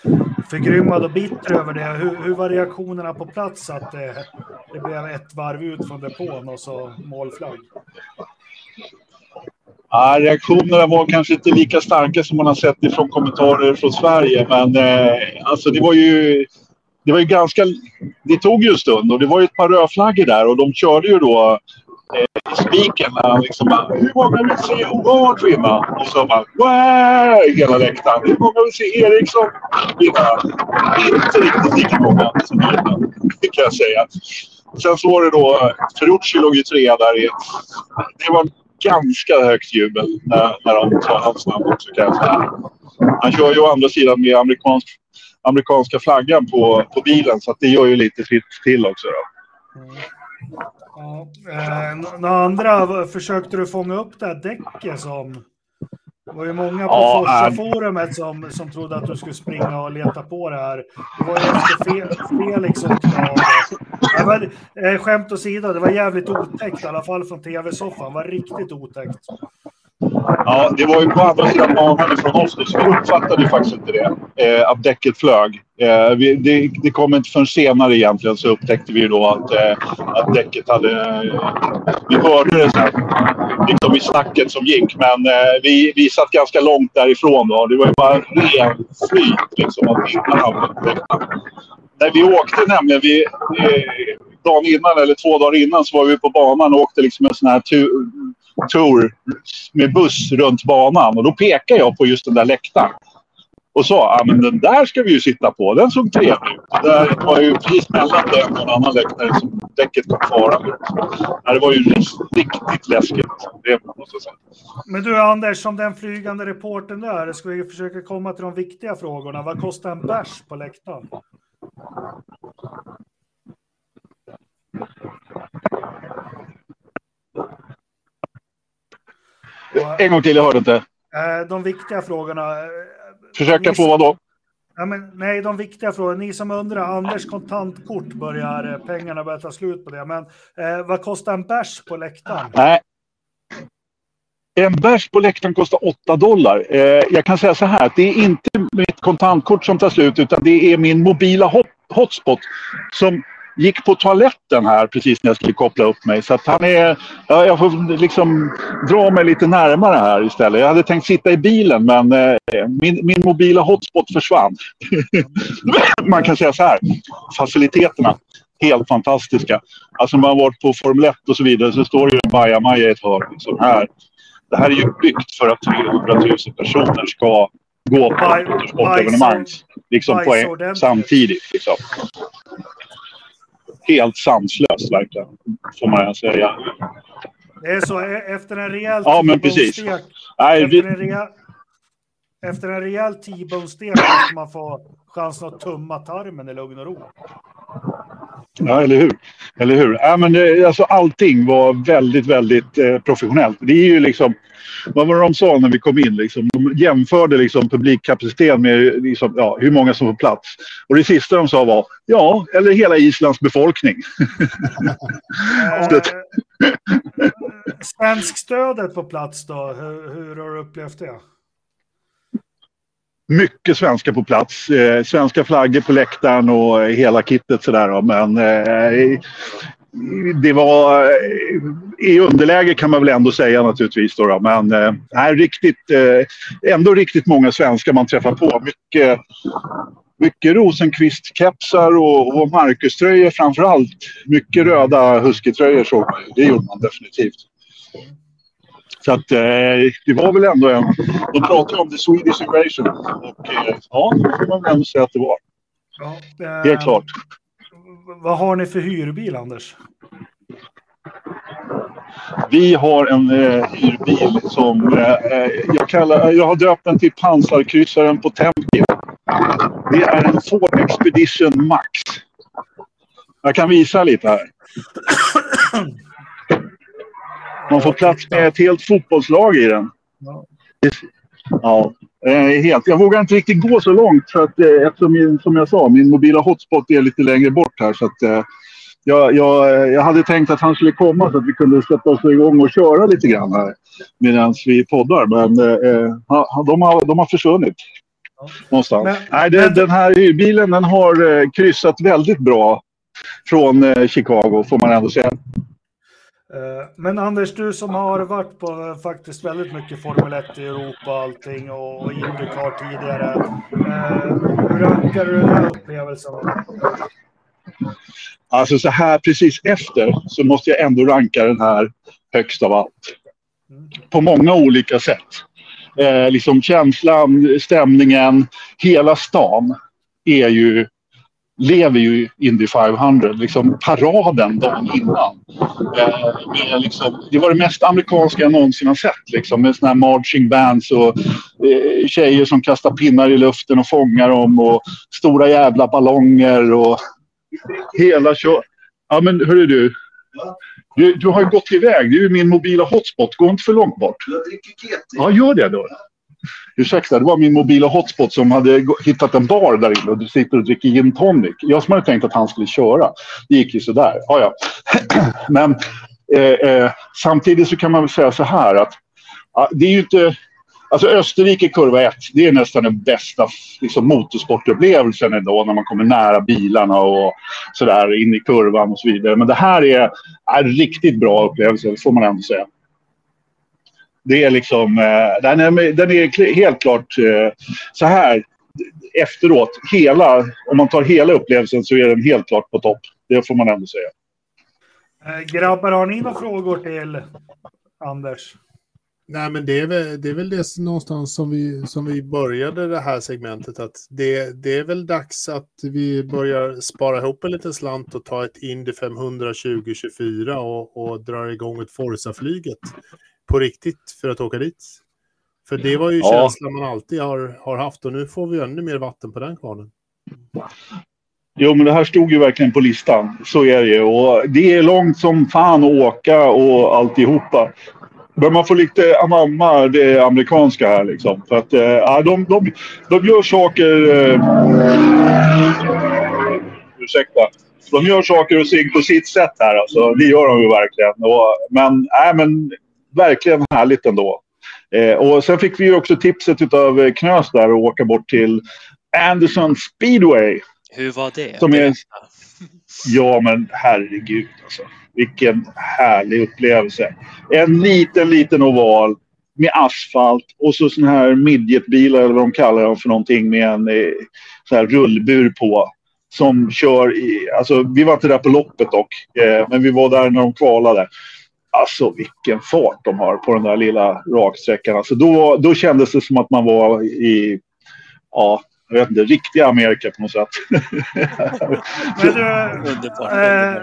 förgrymmad och bitter över det. Hur, hur var reaktionerna på plats att det, det blev ett varv ut från depån och så målflagg? Ja, reaktionerna var kanske inte lika starka som man har sett ifrån kommentarer från Sverige, men eh, alltså det var ju det var ju ganska... Det tog ju en stund och det var ju ett par rödflaggor där och de körde ju då eh, spiken liksom bara, Hur många vill se Hogard vinna? Och så bara Wow! hela läktaren. Hur många vill se Eriksson vinna? Inte riktigt lika många som vinna, det kan jag säga. Sen så var det då, Ferrucci låg ju trea där i Det var ganska högt jubel när, när de tar hans namn också kan jag säga. Han kör ju å andra sidan med amerikansk amerikanska flaggan på, på bilen så att det gör ju lite fritt till också. Då. Mm. Ja, eh, några andra, försökte du fånga upp det här däcket som... Det var ju många på ja, Forsa-forumet som, som trodde att du skulle springa och leta på det här. Det var ju efter Felix åkte av. Eh, skämt åsido, det var jävligt otäckt i alla fall från tv-soffan. Var riktigt otäckt. Ja, det var ju på andra sidan banan från oss, så vi uppfattade ju faktiskt inte det. Eh, att däcket flög. Eh, vi, det, det kom inte förrän senare egentligen så upptäckte vi ju då att, eh, att däcket hade... Eh, vi hörde det sen, liksom i snacket som gick, men eh, vi, vi satt ganska långt därifrån. Då. Det var ju bara ren flyt liksom att vinnarna hade När vi åkte nämligen, vi, eh, dagen innan eller två dagar innan så var vi på banan och åkte liksom en sån här tur tour med buss runt banan och då pekade jag på just den där läktaren. Och sa, ja men den där ska vi ju sitta på, den såg trevlig ut. Det var ju precis mellan den och en annan läktare som däcket kom farande. Det var ju riktigt läskigt, det måste jag säga. Men du Anders, som den flygande reporten du är, ska vi försöka komma till de viktiga frågorna. Vad kostar en bärs på läktaren? En gång till, jag hörde inte. Eh, de viktiga frågorna. Eh, Försöka få vad då? Ja, men, nej, de viktiga frågorna. Ni som undrar, Anders kontantkort börjar, eh, pengarna börjar ta slut på det. Men eh, vad kostar en bärs på läktaren? Nej. En bärs på läktaren kostar 8 dollar. Eh, jag kan säga så här, att det är inte mitt kontantkort som tar slut utan det är min mobila hot hotspot som gick på toaletten här precis när jag skulle koppla upp mig. Så att han är... Ja, jag får liksom dra mig lite närmare här istället. Jag hade tänkt sitta i bilen men eh, min, min mobila hotspot försvann. (laughs) man kan säga så här. Faciliteterna. Helt fantastiska. Alltså man har varit på Formel 1 och så vidare så står det ju en bajamaja i ett hörn. Liksom här. Det här är ju byggt för att 300 000 personer ska gå på motorsportevenemang liksom på en, samtidigt. Liksom helt sanslöst verkligen, får man säga. Det är så, e- efter en rejäl Ja, men precis. Nej, efter, en rejäl, efter en rejäl T-bone-stek måste man få chansen att tumma tarmen i lugn och ro. Ja, eller hur? Eller hur? Ja, men det, alltså, allting var väldigt, väldigt eh, professionellt. Det är ju liksom vad var det de sa när vi kom in? Liksom? De jämförde liksom publikkapaciteten med liksom, ja, hur många som får plats. Och det sista de sa var ja, eller hela Islands befolkning. (laughs) eh, Svenskstödet på plats då, hur, hur har du upplevt det? Mycket svenska på plats. Eh, svenska flaggor på läktaren och hela kittet sådär. Men eh, det var eh, i underläge kan man väl ändå säga naturligtvis. Då, då. Men eh, riktigt, eh, ändå riktigt många svenskar man träffar på. Mycket, mycket Rosenqvist-kepsar och, och Marcus-tröjor framför allt. Mycket röda Husky-tröjor såg man Det gjorde man definitivt. Så att eh, det var väl ändå en... De pratade om the Swedish invasion. Och eh, ja, det får man väl ändå säga att det var. Ja, eh, Helt klart vad har ni för hyrbil, Anders? Vi har en eh, hyrbil som eh, eh jag, kallar, jag har döpt den till pansarkryssaren på Temkin. Det är en Ford Expedition Max. Jag kan visa lite här. Man får plats med ett helt fotbollslag i den. Ja, helt. Jag vågar inte riktigt gå så långt för att, eh, eftersom min, som jag sa, min mobila hotspot är lite längre bort här. Så att, eh, jag, jag, jag hade tänkt att han skulle komma så att vi kunde sätta oss igång och köra lite grann här medan vi poddar. Men eh, de, har, de har försvunnit. Någonstans. Men, Nej, det, men... Den här bilen den har eh, kryssat väldigt bra från eh, Chicago får man ändå säga. Eh, men Anders, du som har varit på eh, faktiskt väldigt mycket Formel 1 i Europa och allting och Indycar tidigare. Eh, hur rankar du den här upplevelsen? Alltså så här precis efter så måste jag ändå ranka den här högst av allt. Mm. På många olika sätt. Eh, liksom känslan, stämningen, hela stan är ju lever ju Indy 500, liksom paraden dagen innan. Eh, liksom, det var det mest amerikanska jag någonsin har sett. Liksom, med såna här marching bands och eh, tjejer som kastar pinnar i luften och fångar dem och stora jävla ballonger och hela kör. Ja men hörru du. Du, du har ju gått iväg. Det är ju min mobila hotspot. Gå inte för långt bort. Jag dricker GT. Ja, gör det då. Ursäkta, det var min mobila hotspot som hade hittat en bar där inne och du sitter och dricker gin tonic. Jag som hade tänkt att han skulle köra. Det gick ju sådär. Ah, ja. (clears throat) Men eh, eh, samtidigt så kan man väl säga så här att ah, det är ju inte... Alltså Österrike kurva 1, det är nästan den bästa liksom, motorsportupplevelsen ändå när man kommer nära bilarna och sådär in i kurvan och så vidare. Men det här är en riktigt bra upplevelse, får man ändå säga. Det är liksom, eh, den, är, den är helt klart eh, så här efteråt. Hela, om man tar hela upplevelsen så är den helt klart på topp. Det får man ändå säga. Eh, grabbar, har ni några frågor till Anders? Nej, men det är väl det, är väl det någonstans som vi, som vi började det här segmentet. Att det, det är väl dags att vi börjar spara ihop en liten slant och ta ett Indy 500 2024 och, och dra igång ett Forza-flyget på riktigt för att åka dit. För det var ju ja. känslan man alltid har, har haft och nu får vi ännu mer vatten på den kvarnen. Jo, men det här stod ju verkligen på listan. Så är det ju. Och det är långt som fan att åka och alltihopa. Men man får lite anamma det amerikanska här liksom. För att äh, de, de, de gör saker... Äh, ursäkta. De gör saker och ting på sitt sätt här alltså. Det gör de ju verkligen. Och, men, äh, men verkligen härligt ändå. Eh, och sen fick vi ju också tipset av eh, Knös där att åka bort till Anderson Speedway. Hur var det? Som är, ja men herregud alltså. Vilken härlig upplevelse. En liten, liten oval med asfalt och så sån här midgetbilar eller vad de kallar dem för någonting med en eh, sån här rullbur på. Som kör i, alltså vi var inte där på loppet dock, eh, men vi var där när de kvalade. Alltså vilken fart de har på den där lilla raksträckan. Alltså då, då kändes det som att man var i, ja, jag vet inte, riktiga Amerika på något sätt. (laughs) Men du, eh,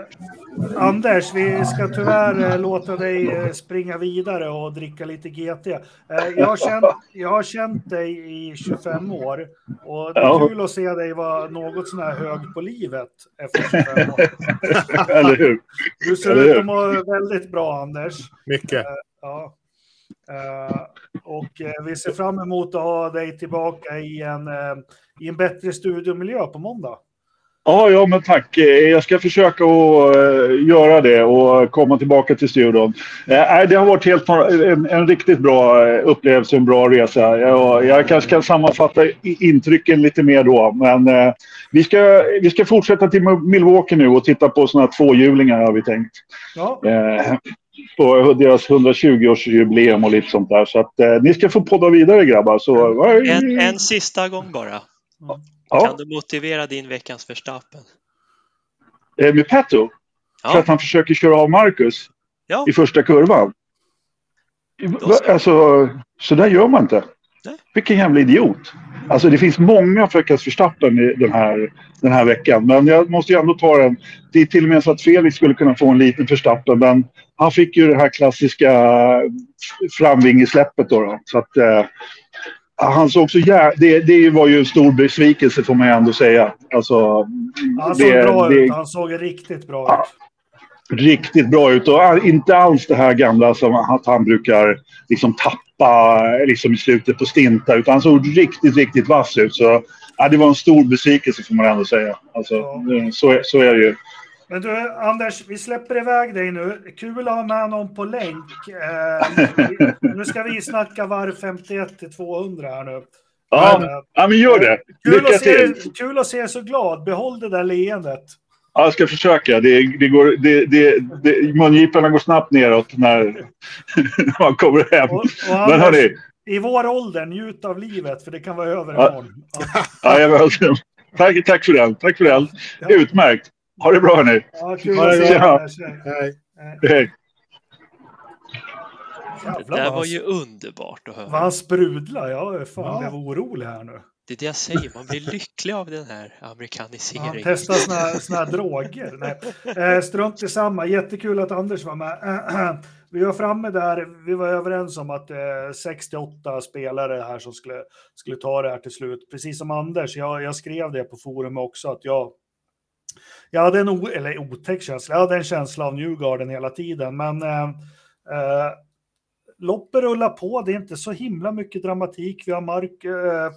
Anders, vi ska tyvärr eh, låta dig eh, springa vidare och dricka lite GT. Eh, jag, har känt, jag har känt dig i 25 år och det är ja. kul att se dig vara något sån här hög på livet efter 25 år. (laughs) Eller hur? Du ser ut att må väldigt bra, Anders. Mycket. Ja. Och vi ser fram emot att ha dig tillbaka i en, i en bättre studiomiljö på måndag. Ja, ja, men tack. Eh, jag ska försöka att uh, göra det och komma tillbaka till studion. Uh, det har varit helt, en, en riktigt bra upplevelse, en bra resa. Jag, jag kanske kan sammanfatta intrycken lite mer då, men vi, ska, vi ska fortsätta till Milwaukee nu och titta på sådana här tvåhjulingar har vi tänkt. Ja. på deras 120-årsjubileum och lite sånt där. Så att ni ska få podda vidare grabbar. Så, en, en sista gång bara. Mm. Ja. Kan du motivera din veckans förstappen? Eh, med Petto? Ja. För att han försöker köra av Marcus ja. i första kurvan. Alltså, så där gör man inte. Nej. Vilken jävla idiot. Alltså det finns många veckans förstappen den här, den här veckan. Men jag måste ju ändå ta den. Det är till och med så att Felix skulle kunna få en liten förstappen. Men han fick ju det här klassiska framvingesläppet då. då så att, eh, han såg så jä... det, det var ju en stor besvikelse får man ändå säga. Alltså, han såg det, bra det, ut. Han såg riktigt bra Ja. ut. riktigt bra ut och inte alls det här gamla som att han brukar liksom tappa liksom i slutet på stinta utan han såg riktigt, riktigt vass ut. Så ja, det var en stor besvikelse får man ändå säga. Alltså, Ja. så, så är det ju. Men du, Anders, vi släpper iväg dig nu. Kul att ha med någon på länk. Eh, nu ska vi snacka varv 51 till 200 här nu. Ja, Eh, ja men gör det. Kul Lycka att, se, till. kul att se så glad. Behåll det där leendet. Ja, jag ska försöka. Det, det går, det, det, det, mungiporna går snabbt neråt när, (laughs) man kommer hem. Och, och Men Anders, hörni, I vår ålder, njut av livet, för det kan vara över Ja. imorgon. Ja, ja, jag vill- tack, tack för den. Tack för den. Utmärkt. Ha det bra hörni. ja, kul Ha det att se bra. Hej. Det där vad var han, ju underbart att vad höra. han sprudlar. Jag är fan Ja. blev orolig här nu. Det är det jag säger, man blir lycklig av den här Han amerikaniseringen. testar såna, här- såna här droger. Nej. Eh, strunt i samma. Jättekul att Anders var med. (clears throat) Vi var framme där, vi var överens om att eh, 68 spelare här som skulle, skulle ta det här till slut. Precis som Anders, jag, jag skrev det på forum också att jag jag hade en o, eller otäck känsla, jag hade en känsla av Newgarden hela tiden, men eh, eh, loppet rullar på, det är inte så himla mycket dramatik. Vi har Mark, eh,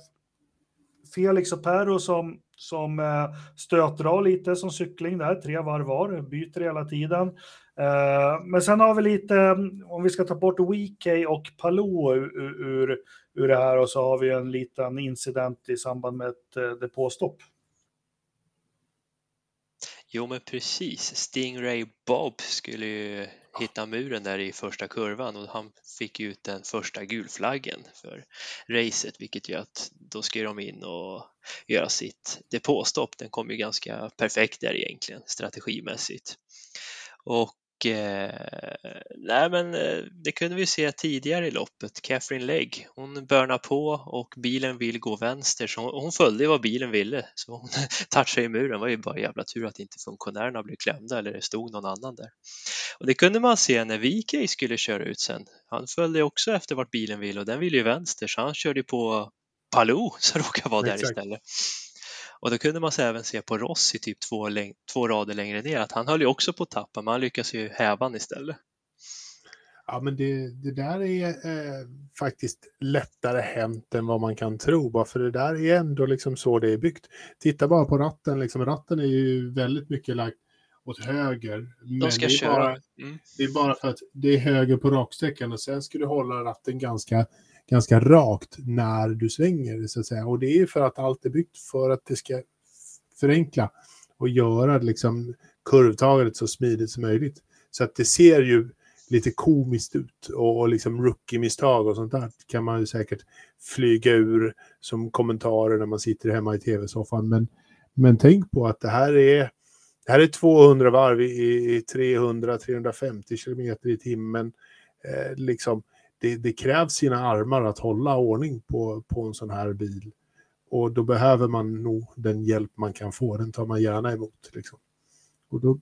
Felix och Perro som, som eh, stötdrar lite som cykling där, tre varv var, byter hela tiden. Eh, men sen har vi lite, om vi ska ta bort Weekay och Palou ur, ur, ur det här och så har vi en liten incident i samband med ett eh, depåstopp. Jo men precis, Stingray Bob skulle ju hitta muren där i första kurvan och han fick ut den första gulflaggen för racet vilket gör att då ska de in och göra sitt depåstopp. Den kom ju ganska perfekt där egentligen strategimässigt. Och nej men eh, det kunde vi se tidigare i loppet. Catherine Legg, hon börnar på och bilen vill gå vänster så hon, hon följde vad bilen ville så hon (laughs) touchade i muren. Det var ju bara jävla tur att inte funktionärerna blev klämda eller det stod någon annan där. Och det kunde man se när VK skulle köra ut sen. Han följde också efter vart bilen ville och den ville ju vänster så han körde på Palou (laughs) som råkar vara där Exakt. istället. Och då kunde man så även se på Rossi typ två, två rader längre ner att han höll ju också på att tappa men han lyckas ju häva han istället. Ja, men det, det där är eh, faktiskt lättare hänt än vad man kan tro. Bara för det där är ändå liksom så det är byggt. Titta bara på ratten. Liksom, ratten är ju väldigt mycket lagt åt höger. Men De ska det, är köra. bara, Mm. det är bara för att det är höger på raksträckan och sen ska du hålla ratten ganska, ganska rakt när du svänger. Så att säga. Och det är för att allt är byggt för att det ska förenkla och göra liksom, kurvtagandet så smidigt som möjligt. Så att det ser ju lite komiskt ut och, och liksom rookie-misstag och sånt där kan man ju säkert flyga ur som kommentarer när man sitter hemma i tv-soffan. Men, men tänk på att det här är, det här är 200 varv i, i 300-350 kilometer i timmen. Eh, liksom, det, det krävs sina armar att hålla ordning på, på en sån här bil. Och då behöver man nog den hjälp man kan få. Den tar man gärna emot. Liksom. Och då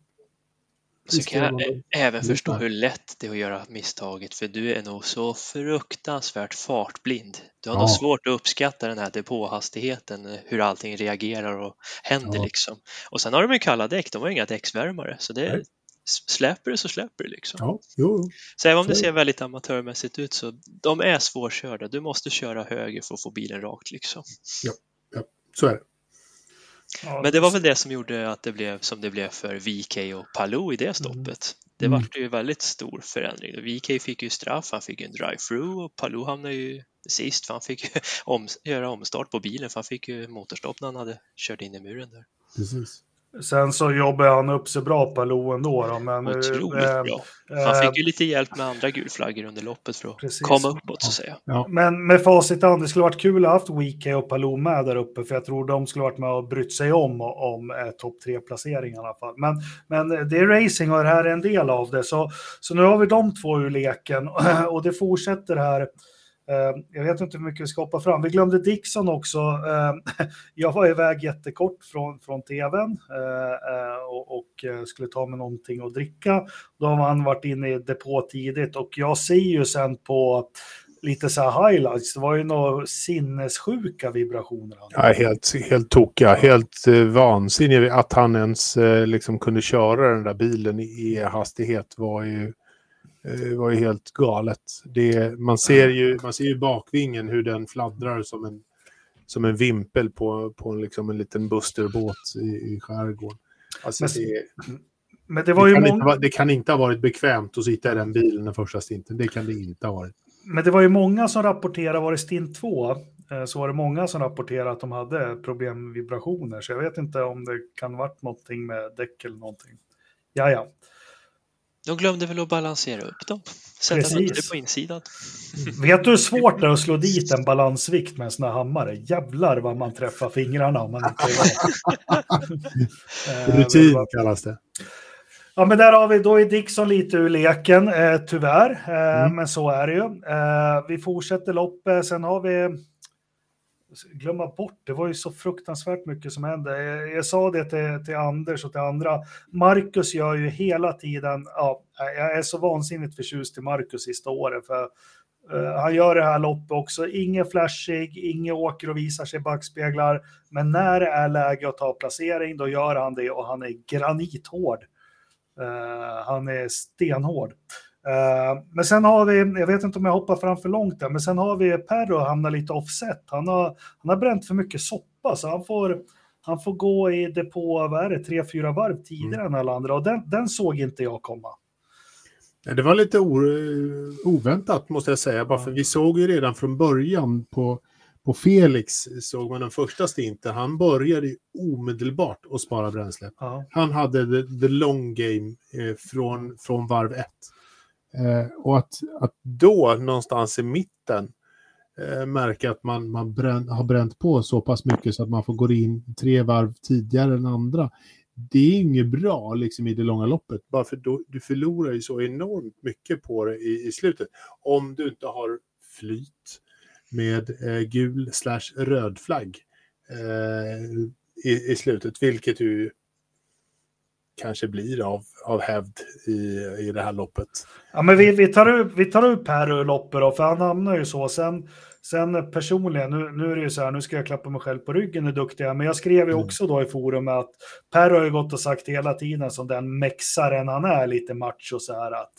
Så kan jag man- även förstå hur lätt det är att göra misstaget för du är nog så fruktansvärt fartblind. Du har Ja. nog svårt att uppskatta den här depåhastigheten, hur allting reagerar och händer Ja. liksom. Och sen har de ju kalla däck, de har inga däcksvärmare så det Nej. Släpper det så släpper det liksom. Ja, jo. Så även om det ser väldigt amatörmässigt ut så de är svårkörda. Du måste köra höger för att få bilen rakt liksom. så är det. Ja, Men det var väl det som gjorde att det blev som det blev för VK och Palou i det stoppet. Det Mm. vart ju väldigt stor förändring. VK fick ju straff, han fick ju en drive-through och Palou hamnade ju sist för han fick (laughs) om, göra omstart på bilen för han fick ju motorstopp när han hade kört in i muren där. Precis. Sen så jobbade han upp sig bra på Lo ändå. Då, men, Otroligt eh, bra. eh, Han fick ju lite hjälp med andra gulflaggor under loppet för att Precis. komma uppåt så att säga. Ja, Men med facit i hand, det skulle varit kul att ha haft Wike och Palou med där uppe, för jag tror de skulle varit med och brytt sig om, om eh, topp tre-placering i alla fall. Men, men det är racing och det här är en del av det, så, så nu har vi de två ur leken (clears throat) och det fortsätter här. Ehm, jag vet inte hur mycket vi ska hoppa fram. Vi glömde Dixon också. Ehm, (laughs) jag var iväg jättekort från, från tvn eh, eh, och, och eh, skulle ta med någonting att dricka. Då har han varit inne i depå tidigt och jag ser ju sen på lite så här highlights. Det var ju några sinnessjuka vibrationer. Ja, helt, helt tokiga. Helt eh, att han ens eh, liksom kunde köra den där bilen i hastighet var ju, eh, var ju helt galet. Det, man, ser ju, man ser ju bakvingen hur den fladdrar som en, som en vimpel på, på en, liksom en liten busterbåt i, i skärgården. Alltså men, det, men det, var det, ju kan många... inte, det kan inte ha varit bekvämt att sitta i den bilen den första stinten. Det kan det inte ha varit men det var ju många som rapporterade, var det stint 2, eh, så var det många som rapporterade att de hade problem med vibrationer. Så jag vet inte om det kan varit någonting med däck eller någonting. Ja, ja. De glömde väl att balansera upp dem. Sätta det på insidan. Vet du hur svårt det är att slå dit en balansvikt med en sån här hammare? Jävlar vad man träffar fingrarna om man inte (laughs) Rutin kallas det. Ja, men där har vi, då är Dixon lite ur leken, eh, tyvärr. Eh, mm. Men så är det ju. Eh, vi fortsätter loppet, sen har vi... Glömma bort, det var ju så fruktansvärt mycket som hände. Jag, jag sa det till, till, Anders och till andra. Marcus gör ju hela tiden, ja, jag är så vansinnigt förtjust i Marcus sista året. För Uh, han gör det här loppet också. Ingen flashig, ingen åker och visar sig backspeglar. Men när det är läge att ta placering, då gör han det och han är granithård. Uh, han är stenhård. Uh, men sen har vi, jag vet inte om jag hoppar fram för långt där, men sen har vi Perro hamnar lite offset. Han har, han har bränt för mycket soppa, så han får, han får gå i depå, vad är det, tre, fyra varv tidigare mm. än alla andra. Och den, den såg inte jag komma. Det var lite oväntat måste jag säga, bara för vi såg ju redan från början på på Felix såg man den första stinten, han började omedelbart att spara bränsle. Ja. Han hade the, the long game eh, från, från varv ett. Eh, och att, att då någonstans i mitten eh, märka att man, man brän, har bränt på så pass mycket så att man får gå in tre varv tidigare än andra. Det är inget bra liksom, i det långa loppet, bara för då, du förlorar ju så enormt mycket på det i, i slutet. Om du inte har flyt, med eh, gul slash röd flagg eh, i, i, slutet, vilket ju kanske blir av, av hävd i, i det här loppet. Ja, men vi, vi tar upp, vi tar upp här ur loppet då, för han hamnar ju så. Sen, sen personligen, nu, nu är det ju så här, nu ska jag klappa mig själv på ryggen hur duktig jag är, men jag skrev ju mm. också då i forumet att Per har ju gått och sagt hela tiden som den mexaren han är, lite macho så här att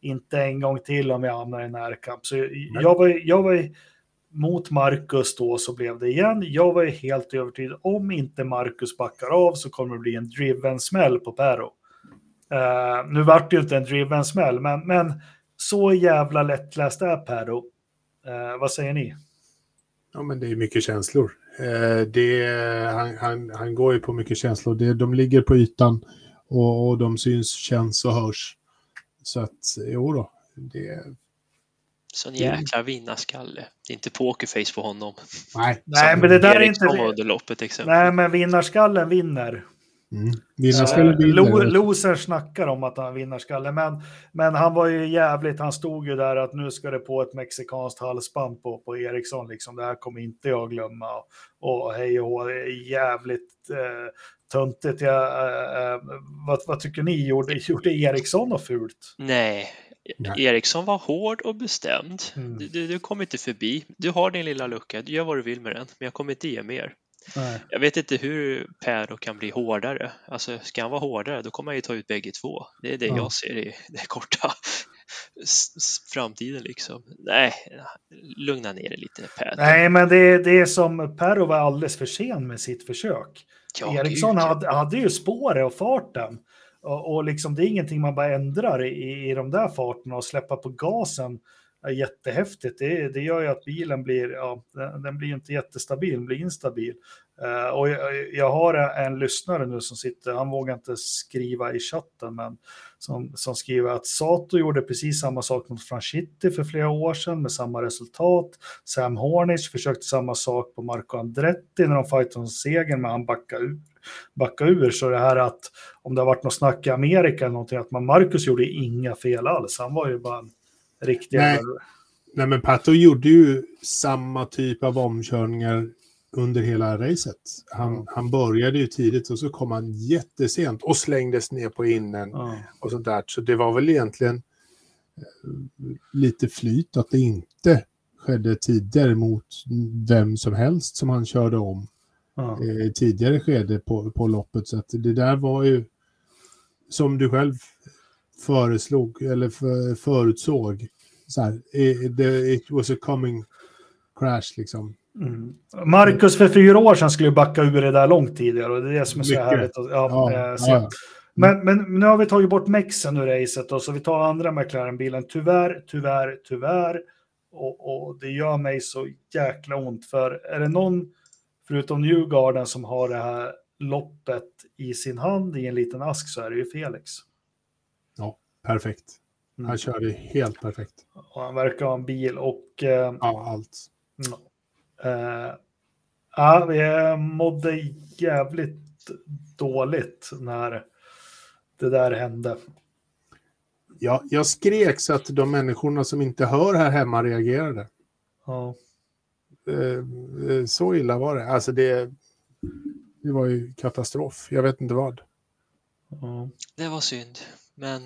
inte en gång till om jag hamnar i närkamp. Så jag var, jag var mot Marcus då så blev det igen. Jag var ju helt övertygad om inte Marcus backar av så kommer det bli en driven smäll på Pero. Uh, eh, nu vart det ju inte en driven smäll, men, men så jävla lättläst är Pero. Uh, eh, vad säger ni? Ja, men det är mycket känslor. Uh, det, han, han, han går ju på mycket känslor. Det, de ligger på ytan och, och de syns, känns och hörs. Så att, jo då, det, Sån mm. jäkla vinnarskalle. Det är inte pokerface på honom. Nej, (laughs) Nej men det där är inte... Under loppet, exempel. Nej, men vinnarskallen vinner. Mm. Vinnarskalle vinner. Lo Loser snackar om att han vinnarskalle, men, men han var ju jävligt, han stod ju där att nu ska det på ett mexikanskt halsband på, på Eriksson, liksom. det här kommer inte jag glömma. Och, hej och det är jävligt eh, töntigt. Jag, eh, eh, vad, vad tycker ni, gjorde, (laughs) gjorde Eriksson något fult? Nej, Nej. Eriksson var hård och bestämd. Mm. Du, du, kommer inte förbi. Du har din lilla lucka, du gör vad du vill med den, men jag kommer inte ge mer. Nej. Jag vet inte hur Per kan bli hårdare. Alltså, ska han vara hårdare, då kommer han ju ta ut bägge två. Det är det ja. jag ser i det korta (laughs) framtiden liksom. Nej, lugna ner dig lite Per. Nej, men det, det är som Per var alldeles för sen med sitt försök. Ja, Eriksson hade, hade ju spåret och farten. Och, och liksom, det är ingenting man bara ändrar i, i de där farterna och släppa på gasen är jättehäftigt. Det, det gör ju att bilen blir, ja, den, den blir inte jättestabil, den blir instabil. Uh, och jag, jag, har en lyssnare nu som sitter, han vågar inte skriva i chatten, men som, som skriver att Sato gjorde precis samma sak mot Franchitti för flera år sedan med samma resultat. Sam Hornish försökte samma sak på Marco Andretti när de fightade om segern, men han backade ur backa ur. Så det här att om det har varit något snack i Amerika eller någonting, att man Marcus gjorde inga fel alls. Han var ju bara en riktig... Nej. Nej, men Pato gjorde ju samma typ av omkörningar under hela racet. Han, Ja. han började ju tidigt och så kom han jättesent och slängdes ner på innen Ja. och sånt där. Så det var väl egentligen eh, lite flyt att det inte skedde tidigare mot vem som helst som han körde om Ja. eh, tidigare skede på, på loppet. Så att det där var ju som du själv föreslog eller för, förutsåg. Så här, eh, it was a coming crash liksom. Mm. Marcus för fyra år sedan skulle ju backa ur det där långt tidigare och det är det som är så Mycket. härligt. Ja, Ja, eh, se. ja, Men, men nu har vi tagit bort mexen ur racet och så vi tar andra McLaren-bilen. Tyvärr, tyvärr, tyvärr. Och, och det gör mig så jäkla ont för är det någon förutom Newgarden som har det här loppet i sin hand i en liten ask så är det ju Felix. perfekt. Mm. Han körde helt perfekt. Och han verkar ha en bil och eh, Ja, allt. Eh, ja, vi mådde jävligt dåligt när det där hände. Ja, jag skrek så att de människorna som inte hör här hemma reagerade. Ja. Eh, så illa var det. Alltså det, det var ju katastrof. Jag vet inte vad. Ja. Det var synd, men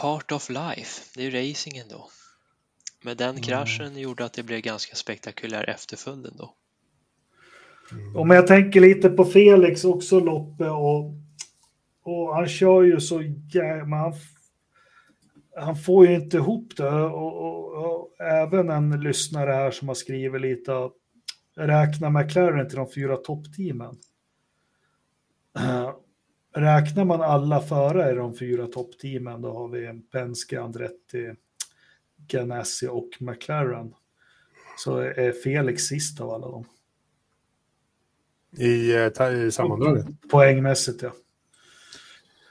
part of life, det är ju racingen då. Men den kraschen gjorde att det blev ganska spektakulär efterföljd ändå. Om jag tänker lite på Felix också, Loppe, och, och han kör ju så jävla... Han, han får ju inte ihop det. Och, och, och även en lyssnare här som har skrivit lite räkna McLaren till de fyra toppteamen. (clears throat) Räknar man alla förare i de fyra toppteamen, då har vi Penske, Andretti, Ganassi och McLaren. Så är Felix sist av alla dem. I, eh, i sammandraget. Poängmässigt, ja.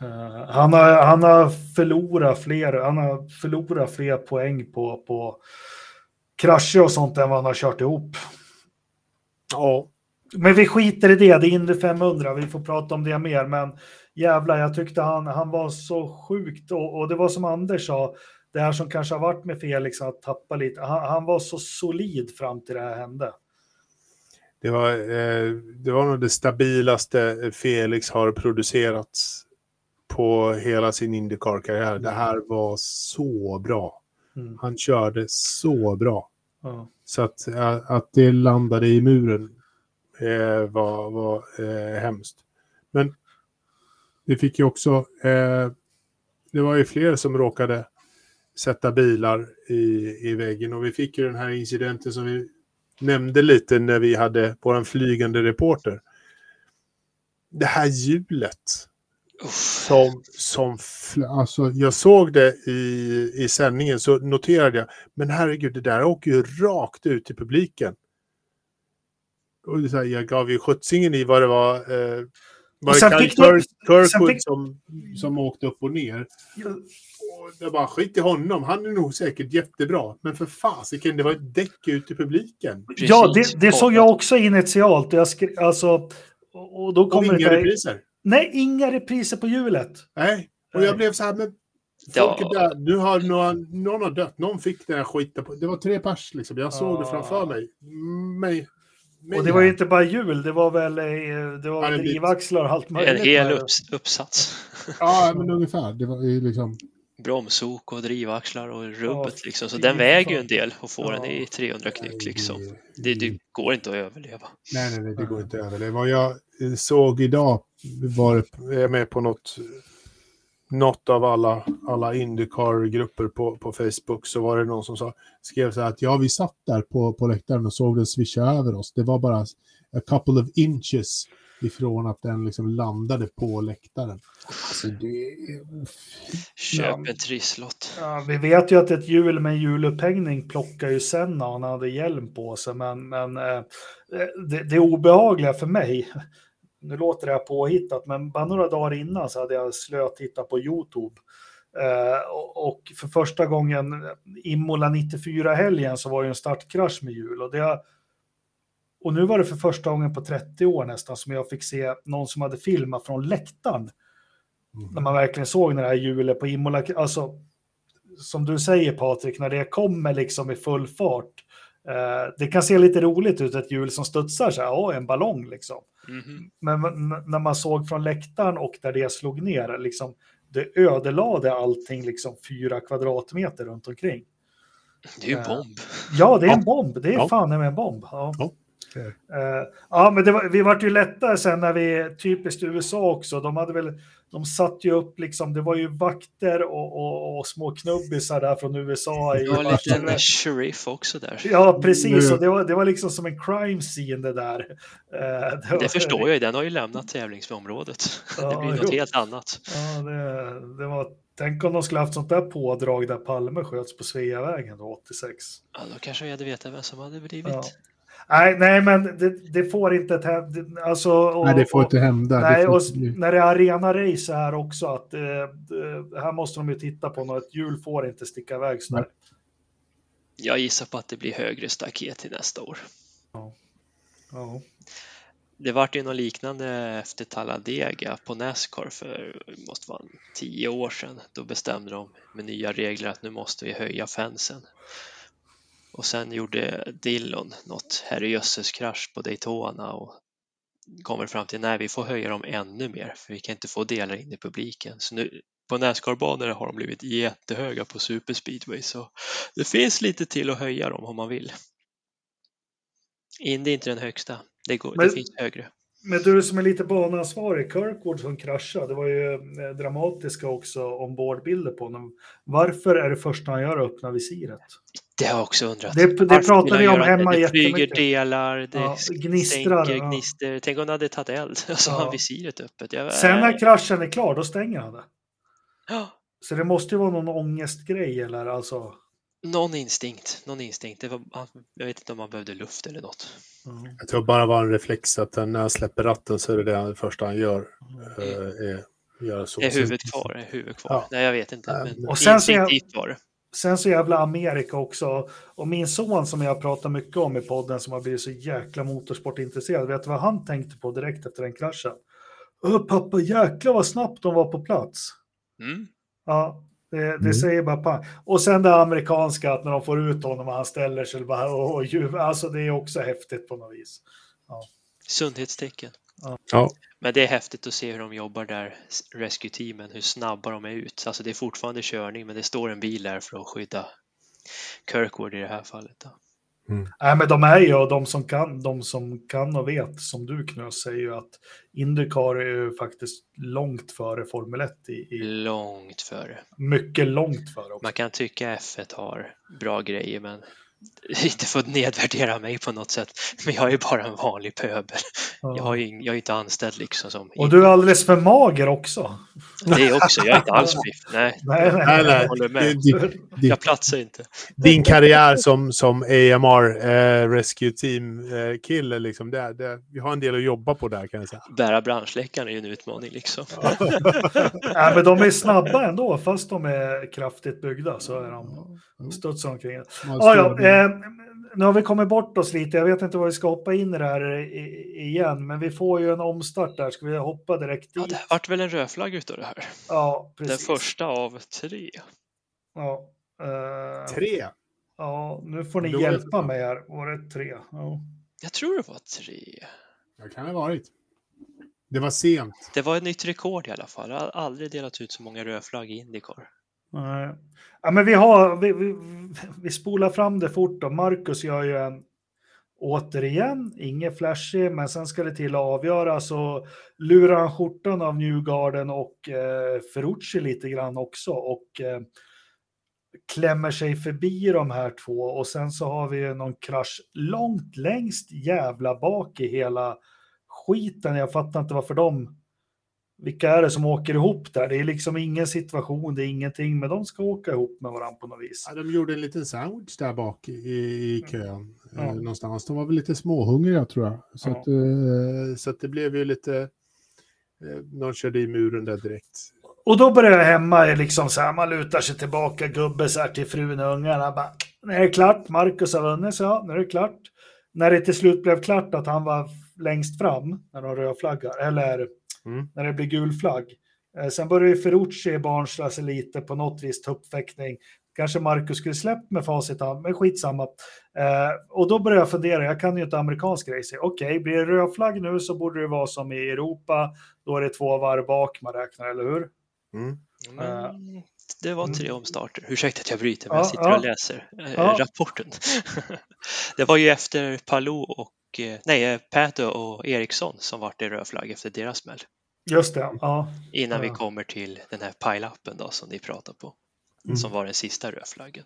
Eh, han, har, han har förlorat fler, han har förlorat fler poäng på, på krascher och sånt än vad han har kört ihop. Ja. Men vi skiter i det, det är Indy 500, vi får prata om det mer, men jävlar, jag tyckte han, han var så sjukt och, och det var som Anders sa, det här som kanske har varit med Felix, att tappa lite, han, han var så solid fram till det här hände. Det var, eh, det var nog det stabilaste Felix har producerat på hela sin Indycar-karriär. Det här var så bra. Mm. Han körde så bra. Ja. Så att, att att det landade i muren eh, var, var eh, hemskt. Men det fick ju också... Eh, det var ju fler som råkade sätta bilar i, i väggen och vi fick ju den här incidenten som vi nämnde lite när vi hade vår flygande reporter. Det här hjulet som, som alltså jag såg det i, i sändningen så noterade jag, men herregud, det där åker ju rakt ut till publiken. Och här, jag gav ju skjutsingen i vad det var. Eh, var det Kirk- Kirkwood fick- som, som åkte upp och ner. Och jag bara, skit i honom, han är nog säkert jättebra. Men för fasiken, det var ett däck ut till publiken. Ja, precis. det, det såg jag också initialt. och Jag skri, alltså, och och då Och kommer inga det... repriser. Nej, inga repriser på hjulet. Nej, och jag blev så här, men Ja. folk är där. Nu har någon, någon har dött, någon fick den här skiten på. Det var tre pers liksom, jag såg det Ah. framför mig. mig, mig Och det var ju inte bara hjul, det var väl, eh, det var Ja, det drivaxlar och allt En möjligt. hel där. upps, uppsats. Ja, men ungefär. Det var ju liksom... Bromsok och drivaxlar och rubbet Ja, liksom. Så den väger ju en del och får den Ja. i 300 knyck liksom. Det, det går inte att överleva. Nej, nej, nej, det går inte att överleva. Vad jag eh, såg idag var jag är med på något, något av alla, alla Indycar-grupper på, på Facebook så var det någon som sa, skrev så här att ja, vi satt där på, på läktaren och såg den swisha över oss. Det var bara a couple of inches ifrån att den liksom landade på läktaren. Alltså, det är... Köp Ja. en trisslott. Ja, vi vet ju att ett hjul med hjulupphängning plockar ju sen när han hade hjälm på sig, men, men eh, det, det obehagliga för mig, nu låter det här påhittat, men bara några dagar innan så hade jag slötittat på YouTube. Eh, och, för första gången, Imola 94-helgen, så var det ju en startkrasch med hjul. Och, det, och nu var det för första gången på 30 år nästan som jag fick se någon som hade filmat från läktaren. När man verkligen såg när det här hjulet på Imola, alltså som du säger Patrik, när det kommer liksom i full fart. Eh, det kan se lite roligt ut, ett hjul som studsar så här, åh, en ballong liksom. Mhm. Men när man såg från läktaren och där det slog ner, liksom, det ödelade allting liksom fyra kvadratmeter runt omkring. Det är ju en Ja. bomb. Ja, det är en Ja. bomb. Det är Ja. fan med en bomb. Ja. Ja. Eh, ja, men det var, vi vart ju lättare sen när vi, typiskt USA också, de hade väl, de satt ju upp liksom, det var ju vakter och, och, och små knubbisar där från USA. I Det var en sheriff också där. Ja, precis. Mm. Och det, var, det var liksom som en crime scene det där. Eh, var- Det förstår jag ju, den har ju lämnat tävlingsområdet. Ja, Det blir något jo. helt annat. Ja, det, det var, tänk om de skulle haft sånt där pådrag där Palme sköts på Sveavägen då, 86. Ja, då kanske vi hade vetat vem som hade blivit. Ja. Nej, nej, men det, det får inte... det- Alltså, och, Nej, det får och- inte hända. Nej, det får och när det är arena-race här också, att eh, här måste de ju titta på något. Hjul får inte sticka iväg så där. Jag gissar på att det blir högre staket till nästa år. Ja. Det vart ju något liknande efter Talladega på Nascar för det måste vara tio år sedan. Då bestämde de med nya regler att nu måste vi höja fansen. Och sen gjorde Dillon något herrejösses krasch på Daytona och kommer fram till nej, vi får höja dem ännu mer för vi kan inte få delar in i publiken. Så nu på Nascar-banor har de blivit jättehöga på superspeedway så det finns lite till att höja dem om man vill. Indy är inte den högsta, det, går, Men- det finns högre. Men du som är lite banansvarig, Kirkwood som kraschade, det var ju eh, dramatiska också ombordbilder på honom. Varför är det första han gör att öppna visiret? Det har jag också undrat. Det- det pratar vi om hemma Det flyger delar, det Ja, gnistrar, sänker, ja. gnister. Tänk om det hade tagit eld (laughs) och så har Ja. visiret öppet. Jag, Sen när kraschen är klar, då stänger han det. Ja, Så det måste ju vara någon ångestgrej eller alltså. någon instinkt, någon instinkt. Det var, jag vet inte om han behövde luft eller något. Jag tror bara var en reflex att när han släpper ratten så är det det första han gör. eh, är, göra så. Är huvudet kvar? Är huvudet kvar? Ja. Nej, jag vet inte. Men Och sen så jag- var det. Sen så jävla Amerika också. Och min son som jag pratar mycket om i podden som har blivit så jäkla motorsportintresserad. Vet du vad han tänkte på direkt efter den kraschen? Pappa, jäklar vad snabbt de var på plats. Mm. Ja, det, det Mm. säger bara pang. Och sen det amerikanska, att när de får ut honom och han ställer sig och bara och, och ljuv, Alltså det är också häftigt på något vis. Sundhetstecken. Ja. Men det är häftigt att se hur de jobbar där, rescue-teamen, hur snabba de är ut. Alltså det är fortfarande körning, men det står en bil där för att skydda Kirkwood i det här fallet. Då. Nej, men de är ju, och de som kan, de som kan och vet, som du Knös, säger ju att Indycar är ju faktiskt långt före Formel 1 i, i Långt före. mycket långt före också. Man kan tycka F1 har bra grejer, men (laughs) inte för att nedvärdera mig på något sätt. Men jag är bara en vanlig pöbel. Ja. Jag, har ju, jag är inte anställd liksom som... Och du är alldeles för mager också. Det är också, jag är inte alls biff. (laughs) Nej, Nej, nej. Nej, jag håller med. Din, din, Jag platsar inte. din karriär som, som AMR eh, Rescue Team-kille, liksom, det, det, vi har en del att jobba på där kan jag säga. Bära branschläckaren är ju en utmaning liksom. (laughs) Nej, men de är snabba ändå, fast de är kraftigt byggda så är de studsar omkring. Ja, ja, eh, nu har vi kommit bort oss lite. Jag vet inte vad vi ska hoppa in i det här i- igen, men vi får ju en omstart där. Ska vi hoppa direkt Ja, dit? det vart väl en rödflagg utav det här. Ja, Den precis. första av tre. Ja, eh, Tre. ja, nu får ni Då hjälpa mig här. Var det tre? Ja. Jag tror det var tre. Det kan det ha varit. Det var sent. Det var ett nytt rekord i alla fall. Jag har aldrig delat ut så många rödflagg i Indycar. Nej. Ja, men vi, har, vi, vi, vi spolar fram det fort. Då. Marcus gör ju en, återigen, inget flashig, men sen ska det till att avgöra. Så lurar han skjortan av Newgarden och eh, Ferrucci lite grann också. Och eh, klämmer sig förbi de här två. Och sen så har vi ju någon krasch långt längst jävla bak i hela skiten. Jag fattar inte varför de vilka är det som åker ihop där? Det är liksom ingen situation, det är ingenting, men de ska åka ihop med varandra på något vis. Ja, de gjorde en liten sandwich där bak i, i kön. Ja. Eh, någonstans. De var väl lite småhungriga tror jag. Så, Ja. att, eh, så att det blev ju lite... Eh, de körde i muren där direkt. Och då börjar jag hemma, är liksom så här, man lutar sig tillbaka, gubbe så här till frun och ungarna. Bara, det är klart, Marcus har vunnit, så ja, det är klart. När det till slut blev klart att han var längst fram, när de rödflaggar, eller Mm. när det blir gul flagg. Eh, sen börjar ju Ferrucci barnsla sig lite på något vis tuppfäktning. Kanske Marcus skulle släppt med facit men skitsamma. Eh, och då börjar jag fundera, jag kan ju inte amerikansk racing. Okej, okay, blir det rödflagg nu så borde det vara som i Europa, då är det två varv bak man räknar, eller hur? Mm. Mm, det var tre omstarter. Ursäkta att jag bryter, men ja, jag sitter ja. och läser eh, ja. rapporten. (laughs) det var ju efter Palou och eh, nej, eh, Pato och Eriksson som vart det röd flagg efter deras smäll. Just det, ja. Innan vi kommer till den här pile-upen då som ni pratar på, mm. som var den sista rödflaggen.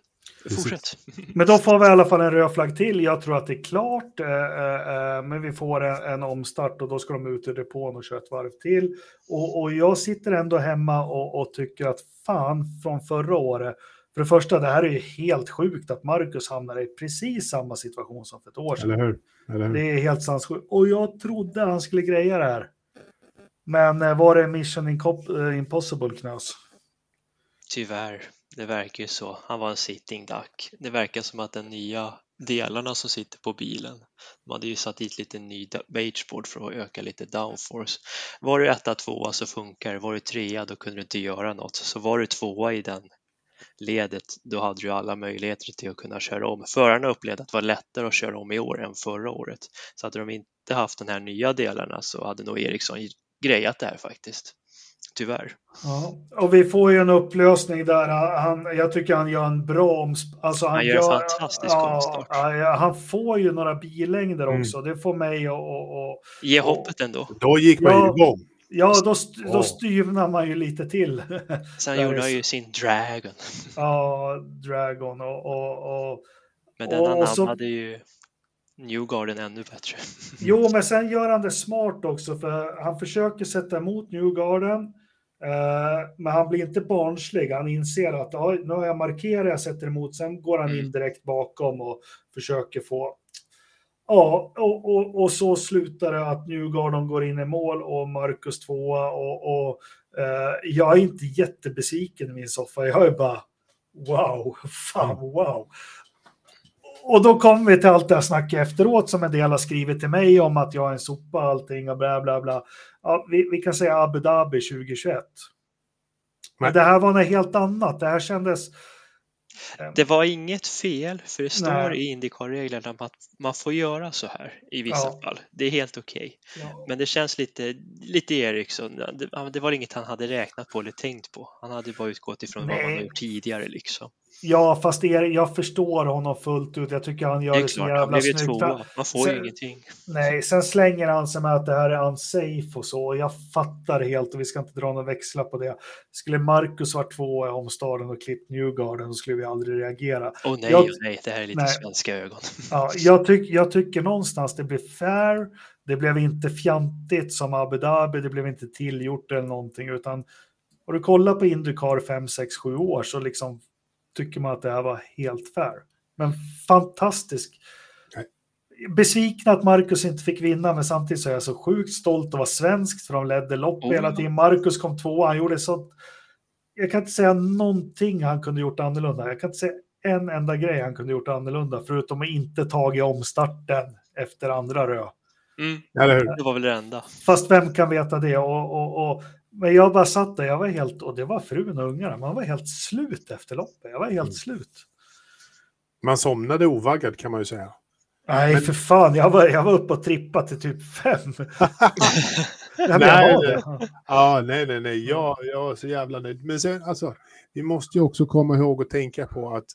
Fortsätt. Men då får vi i alla fall en röd flagg till. Jag tror att det är klart, eh, eh, men vi får en, en, omstart och då ska de ut ur depån och köra ett varv till. Och, och jag sitter ändå hemma och, och, tycker att fan från förra året. För det första, det här är ju helt sjukt att Marcus hamnar i precis samma situation som för ett år sedan. Eller hur? Eller hur? Det är helt sanssjukt. Och jag trodde han skulle greja det här. Men eh, var det Mission eh, Impossible knös? Tyvärr, det verkar ju så. Han var en sitting duck. Det verkar som att den nya delarna som sitter på bilen, de hade ju satt dit lite ny bageboard för att öka lite downforce. Var du etta, tvåa så funkar det. Var du trea då kunde du inte göra något. Så var du tvåa i den ledet, då hade du alla möjligheter till att kunna köra om. Förarna upplevde att det var lättare att köra om i år än förra året. Så hade de inte haft de här nya delarna så hade nog Ericsson grejat det här faktiskt. Tyvärr. Ja, och vi får ju en upplösning där. Han, jag tycker han gör en bra alltså han, han gör en fantastisk ja, omstart. Ja, han får ju några bilängder mm. också. Det får mig att... Och, och, Ge hoppet ändå. Då gick man ju igång. Ja, då, då styvnar man ju lite till. (laughs) Sen gjorde han ju sin Dragon. Ja, Dragon och... och, och Men den han hade ju Newgarden ännu bättre. (laughs) Jo, men sen gör han det smart också, för han försöker sätta emot Newgarden, eh, men han blir inte barnslig. Han inser att nu har jag markerat, jag sätter emot, sen går han in mm. direkt bakom och försöker få Ja, och, och, och, så slutar det att Newgarden går in i mål och Marcus tvåa och, och eh, jag är inte jättebesviken i min soffa. Jag är bara wow, fan wow och då kommer vi till allt det här snacket efteråt som en del har skrivit till mig om att jag är en sopa allting och bla bla bla. Ja, vi, vi kan säga Abu Dhabi 2021. Men det här var något helt annat. Det här kändes... Eh, det var inget fel, för det står Nej. i Indycar-reglerna att man får göra så här i vissa ja. fall. Det är helt okej. Okay. Ja. Men det känns lite, lite Eriksson. Det, det, var inget han hade räknat på eller tänkt på. Han hade bara utgått ifrån Nej. vad man har gjort tidigare. Liksom. Ja, fast är, jag förstår honom fullt ut. Jag tycker han gör det, det så jävla snyggt. Tvåa. Man får sen, ju ingenting. Nej, sen slänger han sig med att det här är unsafe och så. Jag fattar helt och vi ska inte dra några växlar på det. Skulle Marcus varit två i omstarten och klippt Newgarden så skulle vi aldrig reagera. Åh oh, nej, jag, oh, nej, det här är lite nej. svenska ögon. Ja, jag, tyck, jag tycker någonstans det blir fair. Det blev inte fjantigt som Abu Dhabi, det blev inte tillgjort eller någonting, utan och du kollar på Indycar 5, 6, 7 år så liksom tycker man att det här var helt fair. Men fantastisk. Besviken att Marcus inte fick vinna, men samtidigt så är jag så sjukt stolt att vara svensk för de ledde lopp oh. hela tiden. Marcus kom två, han gjorde så. Jag kan inte säga någonting han kunde gjort annorlunda. Jag kan inte säga en enda grej han kunde gjort annorlunda, förutom att inte tagit omstarten efter andra rö. Mm. Det var väl det enda. Fast vem kan veta det? Och, och, och men jag bara satt där, jag var helt, och det var frun och ungarna, man var helt slut efter loppet. Jag var helt mm. slut. Man somnade ovaggad kan man ju säga. Nej, men... för fan, jag var, jag var uppe och trippade till typ fem. (laughs) nej, nej. Ja, nej, nej, nej, jag, jag var så jävla nöjd. Men sen, alltså, vi måste ju också komma ihåg och tänka på att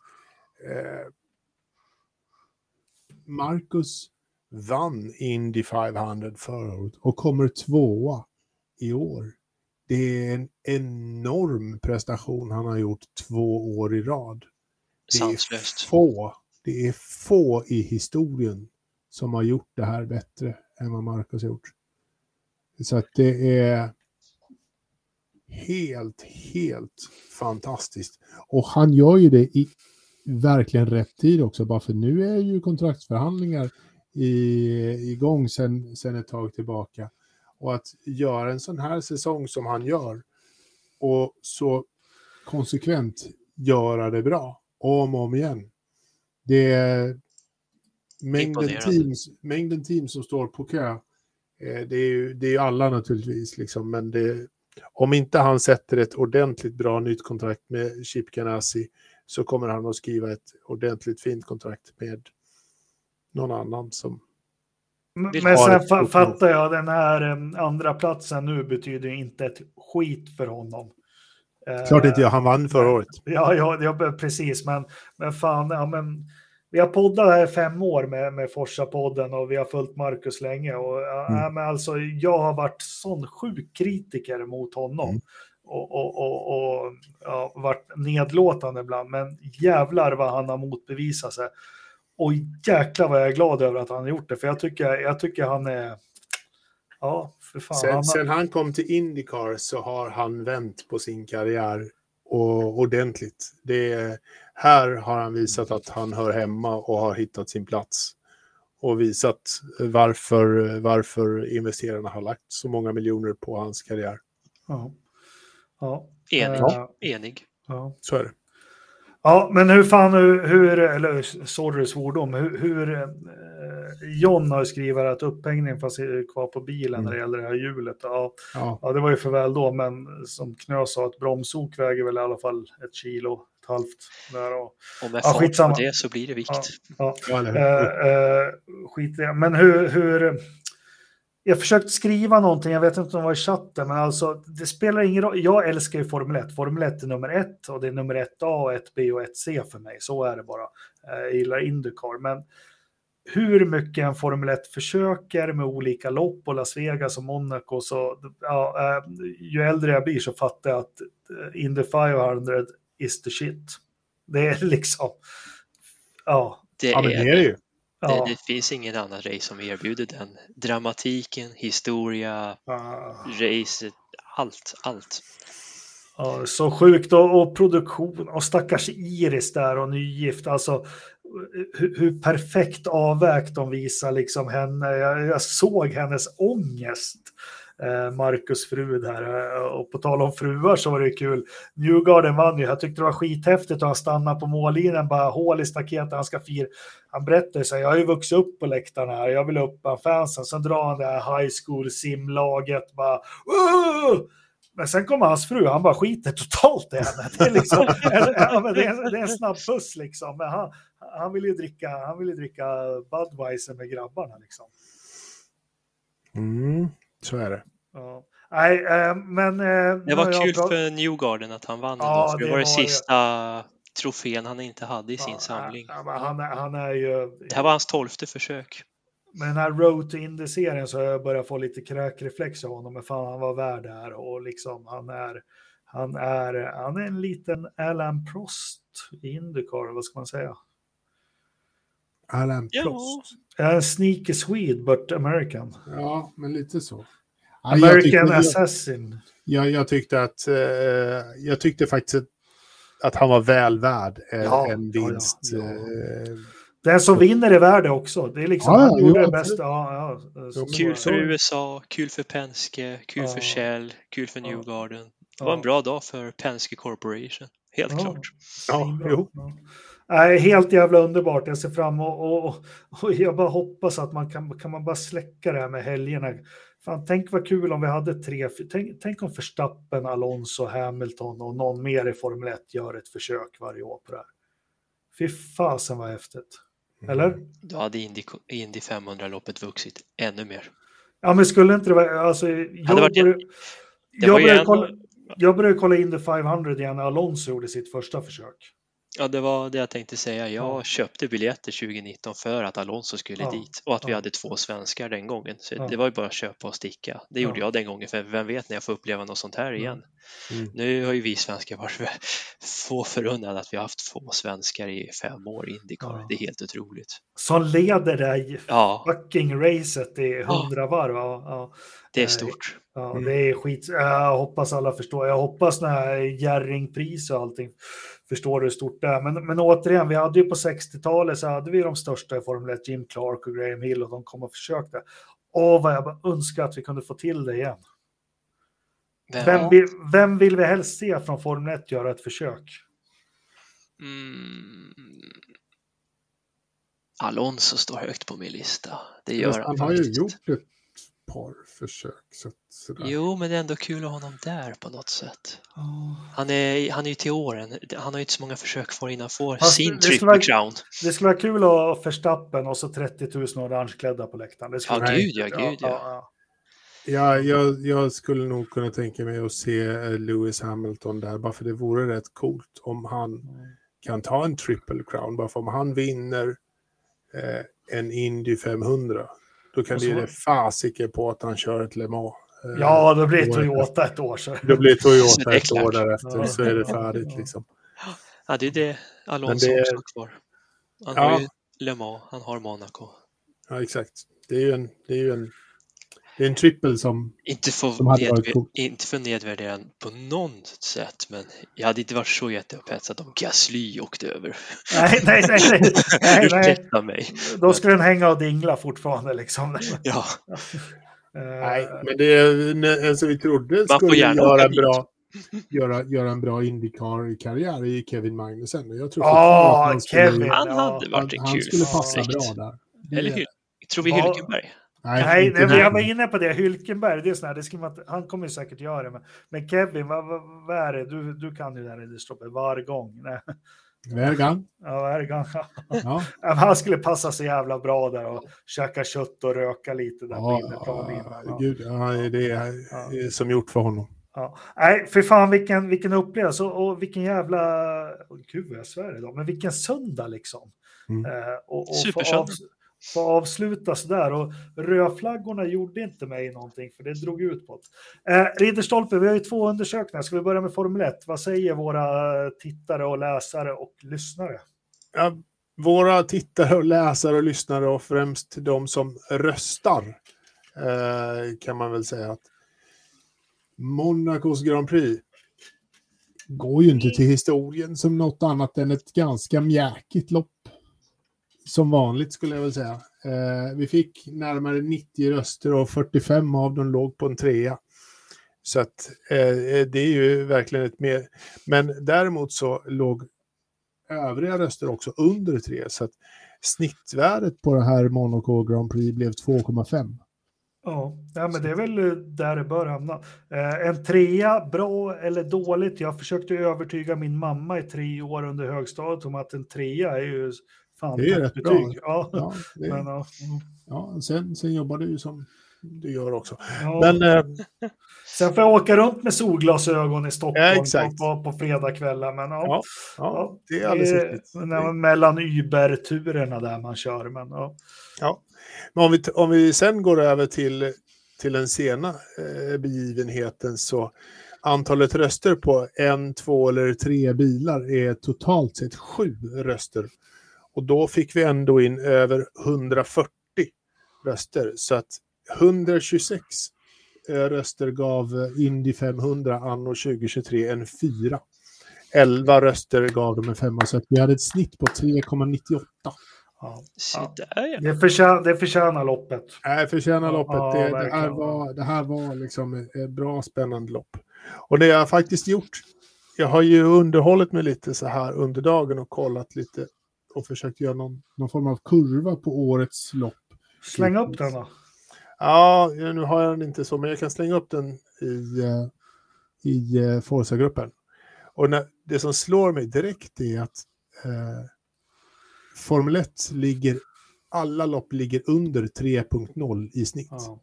eh, Marcus vann Indy 500 förra året och kommer tvåa i år. Det är en enorm prestation han har gjort två år i rad. Det är få, det är få i historien som har gjort det här bättre än vad Marcus har gjort. Så att det är helt, helt fantastiskt. Och han gör ju det i verkligen rätt tid också, bara för nu är ju kontraktsförhandlingar i, igång sen ett tag tillbaka. Och att göra en sån här säsong som han gör och så konsekvent göra det bra om och om igen. Det är mängden teams, mängden teams som står på kö. Eh, det är ju det är alla naturligtvis, liksom, men det, om inte han sätter ett ordentligt bra nytt kontrakt med Chip Ganassi så kommer han att skriva ett ordentligt fint kontrakt med någon annan som Men sen fa- fattar jag, den här eh, andra platsen nu betyder inte ett skit för honom. Eh, Klart inte jag, han vann förra året. Ja, ja, ja precis, men, men fan, ja, men vi har poddat här fem år med, med Forsa-podden och vi har följt Marcus länge. Och, Mm. ja, men alltså, jag har varit sån sjuk kritiker mot honom. Mm. Och, och, och, och ja, varit nedlåtande ibland, men jävlar vad han har motbevisat sig. Och jäklar vad jag är glad över att han har gjort det, för jag tycker, jag tycker han är... Ja, för fan. han Sen, har, sen han kom till Indycar så har han vänt på sin karriär och ordentligt. Det, här har han visat att han hör hemma och har hittat sin plats. Och visat varför, varför investerarna har lagt så många miljoner på hans karriär. ja. Ja. Enig. Eh, Enig. ja. Så är det. Ja, men hur fan, hur, hur eller sorry svordom, hur, hur eh, John har skrivit att upphängningen fast är kvar på bilen när det gäller det här hjulet. Ja, Ja. ja, det var ju för väl då, men som Knö sa, ett bromsok väger väl i alla fall ett kilo, ett halvt. Där och, Och med Ja, fart skitsamma. på det så blir det vikt. ja, Ja, eller hur? eh, eh, skit i det. Men hur, hur... Jag försökte skriva någonting, jag vet inte om det var i chatten, men alltså det spelar ingen roll. Jag älskar ju Formel 1. Formel 1 är nummer ett och det är nummer 1A, 1B och 1C för mig. Så är det bara. Eh, Jag gillar Indycar, men hur mycket en Formel 1 försöker med olika lopp och Las Vegas och Monaco så ja, eh, ju äldre jag blir så fattar jag att eh, Indy 500 is the shit. Det är (laughs) liksom, ja. Det, ja, men är, det är det ju. Ja. det, det finns ingen annan race som erbjuder den dramatiken, historia, Ah. racet, allt, allt. Ja, så sjukt och, och produktion och stackars Iris där och nygift. Alltså hur, hur perfekt avvägt de visar liksom henne. Jag, jag såg hennes ångest. Eh, Marcus fru där. Eh, och på tal om fruar så var det kul. Newgarden vann ju. Jag tyckte det var skithäftigt och han stannade på mållinjen, bara hål i staketet. Han ska fira. Han berättade så här, jag har ju vuxit upp på läktarna här. Jag vill upp bland fansen. Sen drar han det här high school simlaget. Bara, "Åh!" Men sen kommer hans fru, han bara skiter totalt i henne. Det är, liksom, (laughs) det är, det är en snabb puss liksom. Men han, han vill ju dricka, han vill ju dricka Budweiser med grabbarna liksom. Mm, så är det. Ja. Nej, eh, men... eh, Det var kul pra- för Newgarden att han vann Ja, ändå, för det det var det. sista trofén han inte hade i sin Ja, samling. ja, han, är- han är ju... Det här var hans tolfte försök. Med den här Road to Indy-serien så har jag börjat få lite kräkreflex av honom. Men fan, han var värd det här och liksom han är... Han är, han är en liten Alan Prost i Indycar, vad ska man säga? Alan Ja. Prost. En sneaky Swede, but American. Ja, men lite så. Jag, American tyckte, jag, Assassin. jag, jag tyckte att eh, jag tyckte faktiskt att, att han var väl värd eh, Ja, en ja, ja, vinst. ja. Eh, Den som vinner är värd det också. Det är liksom, Ja, han ja, gjorde det bästa. Ja, ja, Kul för USA, kul för Penske, kul Ja. för Shell, kul för. Newgarden. Det var en bra dag för Penske Corporation, helt Ja. klart. ja, jo. Nej, helt jävla underbart. Jag ser fram och, och, och jag bara hoppas att man kan, kan man bara släcka det här med helgerna. Fan, tänk vad kul om vi hade tre, tänk, tänk om Verstappen, Alonso, Hamilton och någon mer i Formel 1 gör ett försök varje år på det här. Fy fasen vad häftigt. Eller? Då hade Indy, Indy 500-loppet vuxit ännu mer. Ja, men skulle inte det vara... Alltså, jag, varit- började, jag, kolla, jag började kolla in the 500 igen när Alonso gjorde sitt första försök. Ja, det var det jag tänkte säga. Jag Ja. köpte biljetter 2019 för att Alonso skulle Ja, dit och att vi ja. hade två svenskar den gången. Så det var ju bara att köpa och sticka. Det gjorde Ja. jag den gången, för vem vet när jag får uppleva något sånt här igen. Mm. Nu har ju vi svenskar varit (laughs) få förunnade att vi har haft två svenskar i fem år i Indycar. Det är helt otroligt. Som leder det fucking racet i 100 varv. Det är Eh, stort. Ja, Mm. det är skit. Jag hoppas alla förstår. Jag hoppas när här Jerringpris och allting förstår hur stort det är. Men, men återigen, vi hade ju på 60-talet så hade vi de största i Formel 1, Jim Clark och Graham Hill och de kom och försökte. Åh, vad jag bara önskar att vi kunde få till det igen. Men, Vem vill, vem vill vi helst se från Formel 1 göra ett försök? mm, Alonso står högt på min lista. Det gör Fast han, han har ju gjort ett par försök. Så, sådär. Jo, men det är ändå kul att ha honom där på något sätt. Han är, han är ju till åren. Han har ju inte så många försök kvar innan han får Fast sin det skulle triple vara- crown. Det skulle vara kul att ha Verstappen och så 30 000 orangeklädda på läktaren. Det skulle Ja, vara- gud ja, gud ja. Ja, jag, jag skulle nog kunna tänka mig att se eh, Lewis Hamilton där, bara för det vore rätt coolt om han kan ta en triple crown. Bara för om han vinner eh, en Indy 500, då kan det ge fasiken på att han kör ett Le Mans. Eh, Ja, då blir det Toyota ett år så. Då blir Toyota ett år därefter, Ja. så är det färdigt liksom. Ja, det är det Alonso det- också har kvar. Han Ja. har ju Le Mans, han har Monaco. Ja, exakt. Det är ju en, det är ju en, det är en trippel som... Inte för, Som hade varit nedvär- coolt. inte för att nedvärdera den på något sätt, men jag hade inte varit så jätteupphetsad om Gasly åkte över. Nej, nej, nej. nej, (laughs) nej. Ursäkta mig. Då skulle den hänga och dingla fortfarande liksom. Ja, Eh, Nej, men det är en, en som vi trodde Man får skulle gärna göra bra, göra, göra en bra Indycar-karriär i Kevin Magnussen. Och jag tror Ja, att han skulle- Kevin. han hade Han, varit en han kul skulle passa bra där. Det- Eller hur? Tror vi Vad- Nej, inte nej, men jag var inne på det. Hylkenberg, det är sån här, det ska man, han kommer ju säkert göra det. Men, men Kevin, vad, vad, vad är det? Du, du kan ju det här i stoppet varje gång. Nej. Vägan. Ja, gång. Ja. (laughs) Ja, Han skulle passa så jävla bra där och käka kött och röka lite där på Ja. Ja. gud, ja, det är Ja. som gjort för honom. Ja. Nej, för fan vilken, vilken upplevelse och, och vilken jävla... Gud vad jag svär idag, men vilken söndag liksom. Mm. Eh, och, och Supersöndag få avslutas sådär. Och rödflaggorna gjorde inte mig någonting för det drog ut på det. Eh, Ridderstolpe, vi har ju två undersökningar. Ska vi börja med Formel 1? Vad säger våra tittare och läsare och lyssnare? Ja, våra tittare och läsare och lyssnare och främst de som röstar eh, kan man väl säga att Monacos Grand Prix går ju inte till historien som något annat än ett ganska mjäkigt lopp. Som vanligt skulle jag väl säga. Eh, vi fick närmare 90 röster och 45 av dem låg på en trea. Så att eh, eh, det är ju verkligen ett mer... Men däremot så låg övriga röster också under tre. Så att snittvärdet på det här Monaco Grand Prix blev 2,5. Ja, ja, men det är väl eh, där det bör hamna. Eh, en trea, bra eller dåligt? Jag försökte övertyga min mamma i tre år under högstadiet om att en trea är ju fan Det är rätt toppbetyg. bra. Ja, Ja, det, men, ja. ja, sen, sen jobbar du ju som du gör också. Ja. Men eh, (laughs) Sen får jag åka runt med solglasögon i Stockholm Ja, på, på, fredagskvällar. Men ja, Ja, ja, det är alldeles riktigt. är mellan Uber-turerna där man kör. Men, ja. Ja. Men om vi, om vi sen går över till, till den sena eh, begivenheten så antalet röster på en, två eller tre bilar är totalt sett sju röster. Och då fick vi ändå in över 140 röster. Så att 126 eh, röster gav eh, Indy 500 anno 2023 en fyra. 11 röster gav de en femma, så att vi hade ett snitt på 3,98. Ja. Det, förtjänar, det förtjänar loppet. Nej, förtjänar loppet. Ja, det, det, här var, det här var liksom ett ett bra, spännande lopp. Och det jag har faktiskt gjort, jag har ju underhållit mig lite så här under dagen och kollat lite och försökt göra någon, någon form av kurva på årets lopp. Släng upp den då. Ja, nu har jag den inte så, men jag kan slänga upp den i, eh, i eh, Forza-gruppen. Och när, det som slår mig direkt är att eh, Formel 1 ligger, alla lopp ligger under 3.0 i snitt Ja.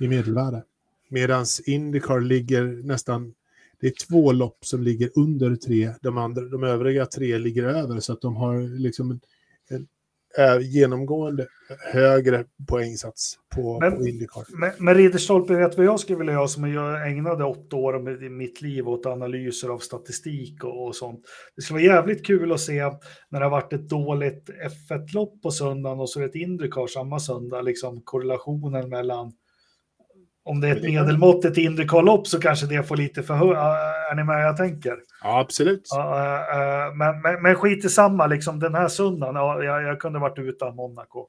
i medelvärde. Medan Indycar ligger nästan, det är två lopp som ligger under tre, de, andra, de övriga tre ligger över så att de har liksom en, en, eh, genomgående högre poängsats på, Men- på Indycar. Men, men Ridderstolpe, vet vad jag skulle vilja göra som jag ägnade åtta år av mitt liv åt analyser av statistik och, och sånt. Det skulle vara jävligt kul att se när det har varit ett dåligt F1-lopp på söndagen och så ett Indycar samma söndag, liksom korrelationen mellan om det är ett medelmåttigt Indycar-lopp så kanske det får lite för hö- Är ni med jag tänker? Ja, absolut. Äh, äh, men, men, men skit i samma, liksom den här söndagen, ja, jag, jag kunde varit utan Monaco.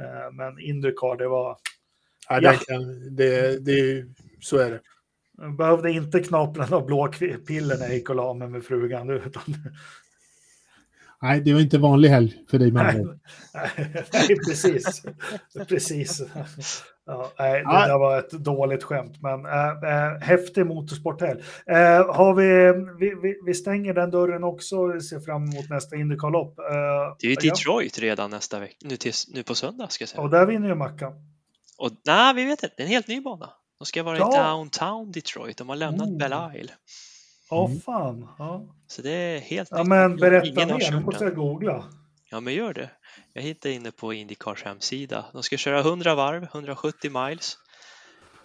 Äh, men Indycar, det var... Ja, Ja. det kan, det, det, så är det. Jag behövde inte knapra några blå piller när jag gick och la mig med frugan. Utan, Nej, det var inte vanlig helg för dig med Nej, (laughs) nej, precis. precis. Ja, nej, det Ja. där var ett dåligt skämt, men äh, äh, häftig motorsporthelg. Äh, har vi, vi, vi, stänger den dörren också och ser fram emot nästa Indycar-lopp. Äh, Det är ju ja, Detroit redan nästa vecka, nu, till, nu på söndag ska jag säga. och där vinner ju Mackan. Och nej, vi vet inte, det är en helt ny bana. De ska vara Ja. i downtown Detroit, de har lämnat Oh. Belle Isle. Åh Mm. fan. Ja, Så det är helt ja nytt. men berätta Ingen har mer, nu måste jag googla. Ja, men gör det. Jag hittade inne på Indycars hemsida. De ska köra 100 varv, 170 miles.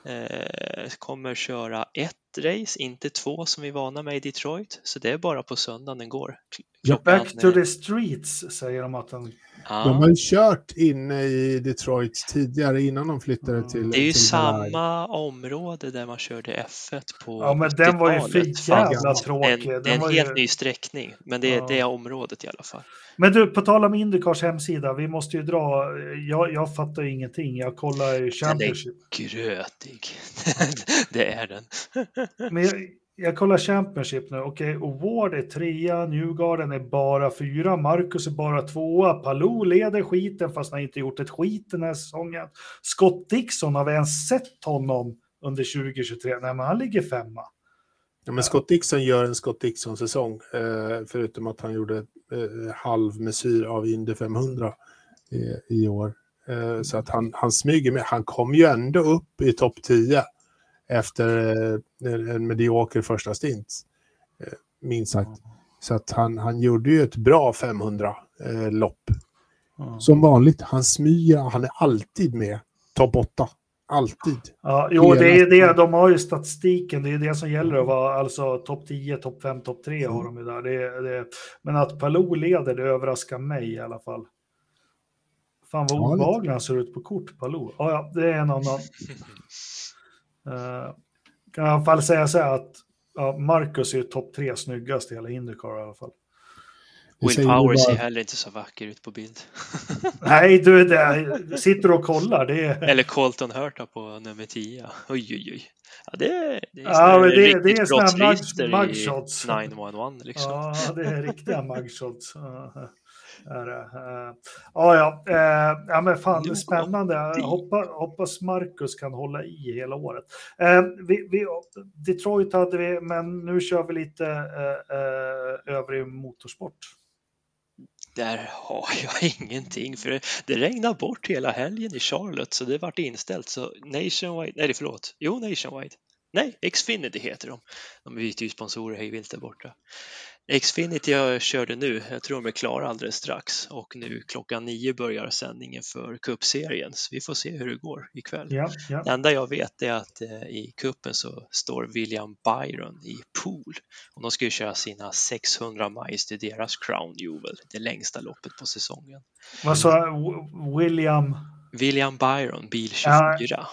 Eh, kommer köra ett race, inte två som vi är vana med i Detroit. Så det är bara på söndagen den går. Kl- Ja, Back to the streets säger de att den... ja, De har ju kört inne i Detroit tidigare innan de flyttade till Det är ju till Hawaii. samma område där man körde F1 på Ja, men den var ju 80-talet. för jävla tråkig. En, det är Den en var helt ju... ny sträckning, men det är Ja. det området i alla fall. Men du, på tal om Indycars hemsida, vi måste ju dra... Jag, jag fattar ju ingenting, jag kollar ju Championship. Grötig. (laughs) det är den. Men jag, jag kollar Championship nu. Okej, okay, Ward är trea, Newgarden är bara fyra, Marcus är bara tvåa, Palou leder skiten fast han inte gjort ett skit den här säsongen. Scott Dixon, har vi ens sett honom under 2023? Nej, men han ligger femma. Ja, men Scott Dixon gör en Scott Dixon-säsong, eh, förutom att han gjorde halvmesyr halv mesyr av Indy 500 eh, i, år. Så att han, han smyger med. Han kom ju ändå upp i topp 10 efter eh, en, medioker första stint, eh, minst sagt. Så att han, han gjorde ju ett bra 500-lopp. Som vanligt, han smyger, han är alltid med. Topp 8. Alltid. Ja, jo, det är det. De har ju statistiken. Det är det som gäller att vara alltså topp 10, topp 5, topp 3 har de ju där. Det, det, men att Palou leder, det överraskar mig i alla fall. Fan vad obehaglig han ser ut på kort, Palou. Ja, ja, det är en annan. (laughs) Uh, kan i alla fall säga så här att ja, Marcus är ju topp 3 snyggast i hela Indycar i alla fall. Will Power ser bara- heller inte så vacker ut på bild. (laughs) Nej, du, det, sitter och kollar. Det är, Eller Colton Hurta på nummer 10. Oj, oj, oj. Ja, det är, det är Ja, det- riktigt det är såna mug- mugshots. 911 liksom. Ja, det är riktiga (laughs) mugshots. Ja, är det. Eh, Ja, ja, eh, ja, men fan spännande. det- Hoppas, hoppas Marcus kan hålla i hela året. Eh, Vi, vi, Detroit hade vi, men nu kör vi lite eh, övrig motorsport. Där har jag (laughs) ingenting för det, regnade bort hela helgen i Charlotte så det vart inställt. Så Nationwide, nej förlåt, jo Nationwide. Nej, Xfinity heter de. De byter ju sponsorer hej vilt där borta. Xfinity jag körde nu, jag tror de är klara alldeles strax och nu klockan nio börjar sändningen för cupserien. Så vi får se hur det går ikväll. Ja, ja. Det enda jag vet är att eh, i kuppen så står William Byron i pool och de ska ju köra sina 600 miles till deras Crown Jewel, det längsta loppet på säsongen. Vad sa William? William Byron, bil 24.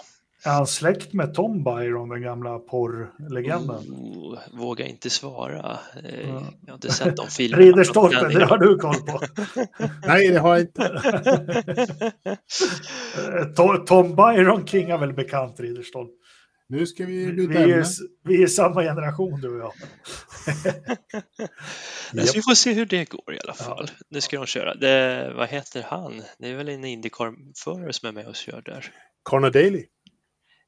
Är han släkt med Tom Byron, den gamla porrlegenden? Oh, vågar inte svara. Eh, Ja. Jag har inte sett de (laughs) filmerna. Ridderstolpe, från det har du koll på. (laughs) Nej, det har jag inte. (laughs) Eh, To- Tom Byron King är väl bekant, Ridderstolpe. Nu ska vi Vi, byta vi, är, vi är samma generation du och jag. Så vi får se hur det går i alla Ja. fall. Nu ska de köra. Det, vad heter han? Det är väl en Indycar-förare som är med och kör där. Connor Daly.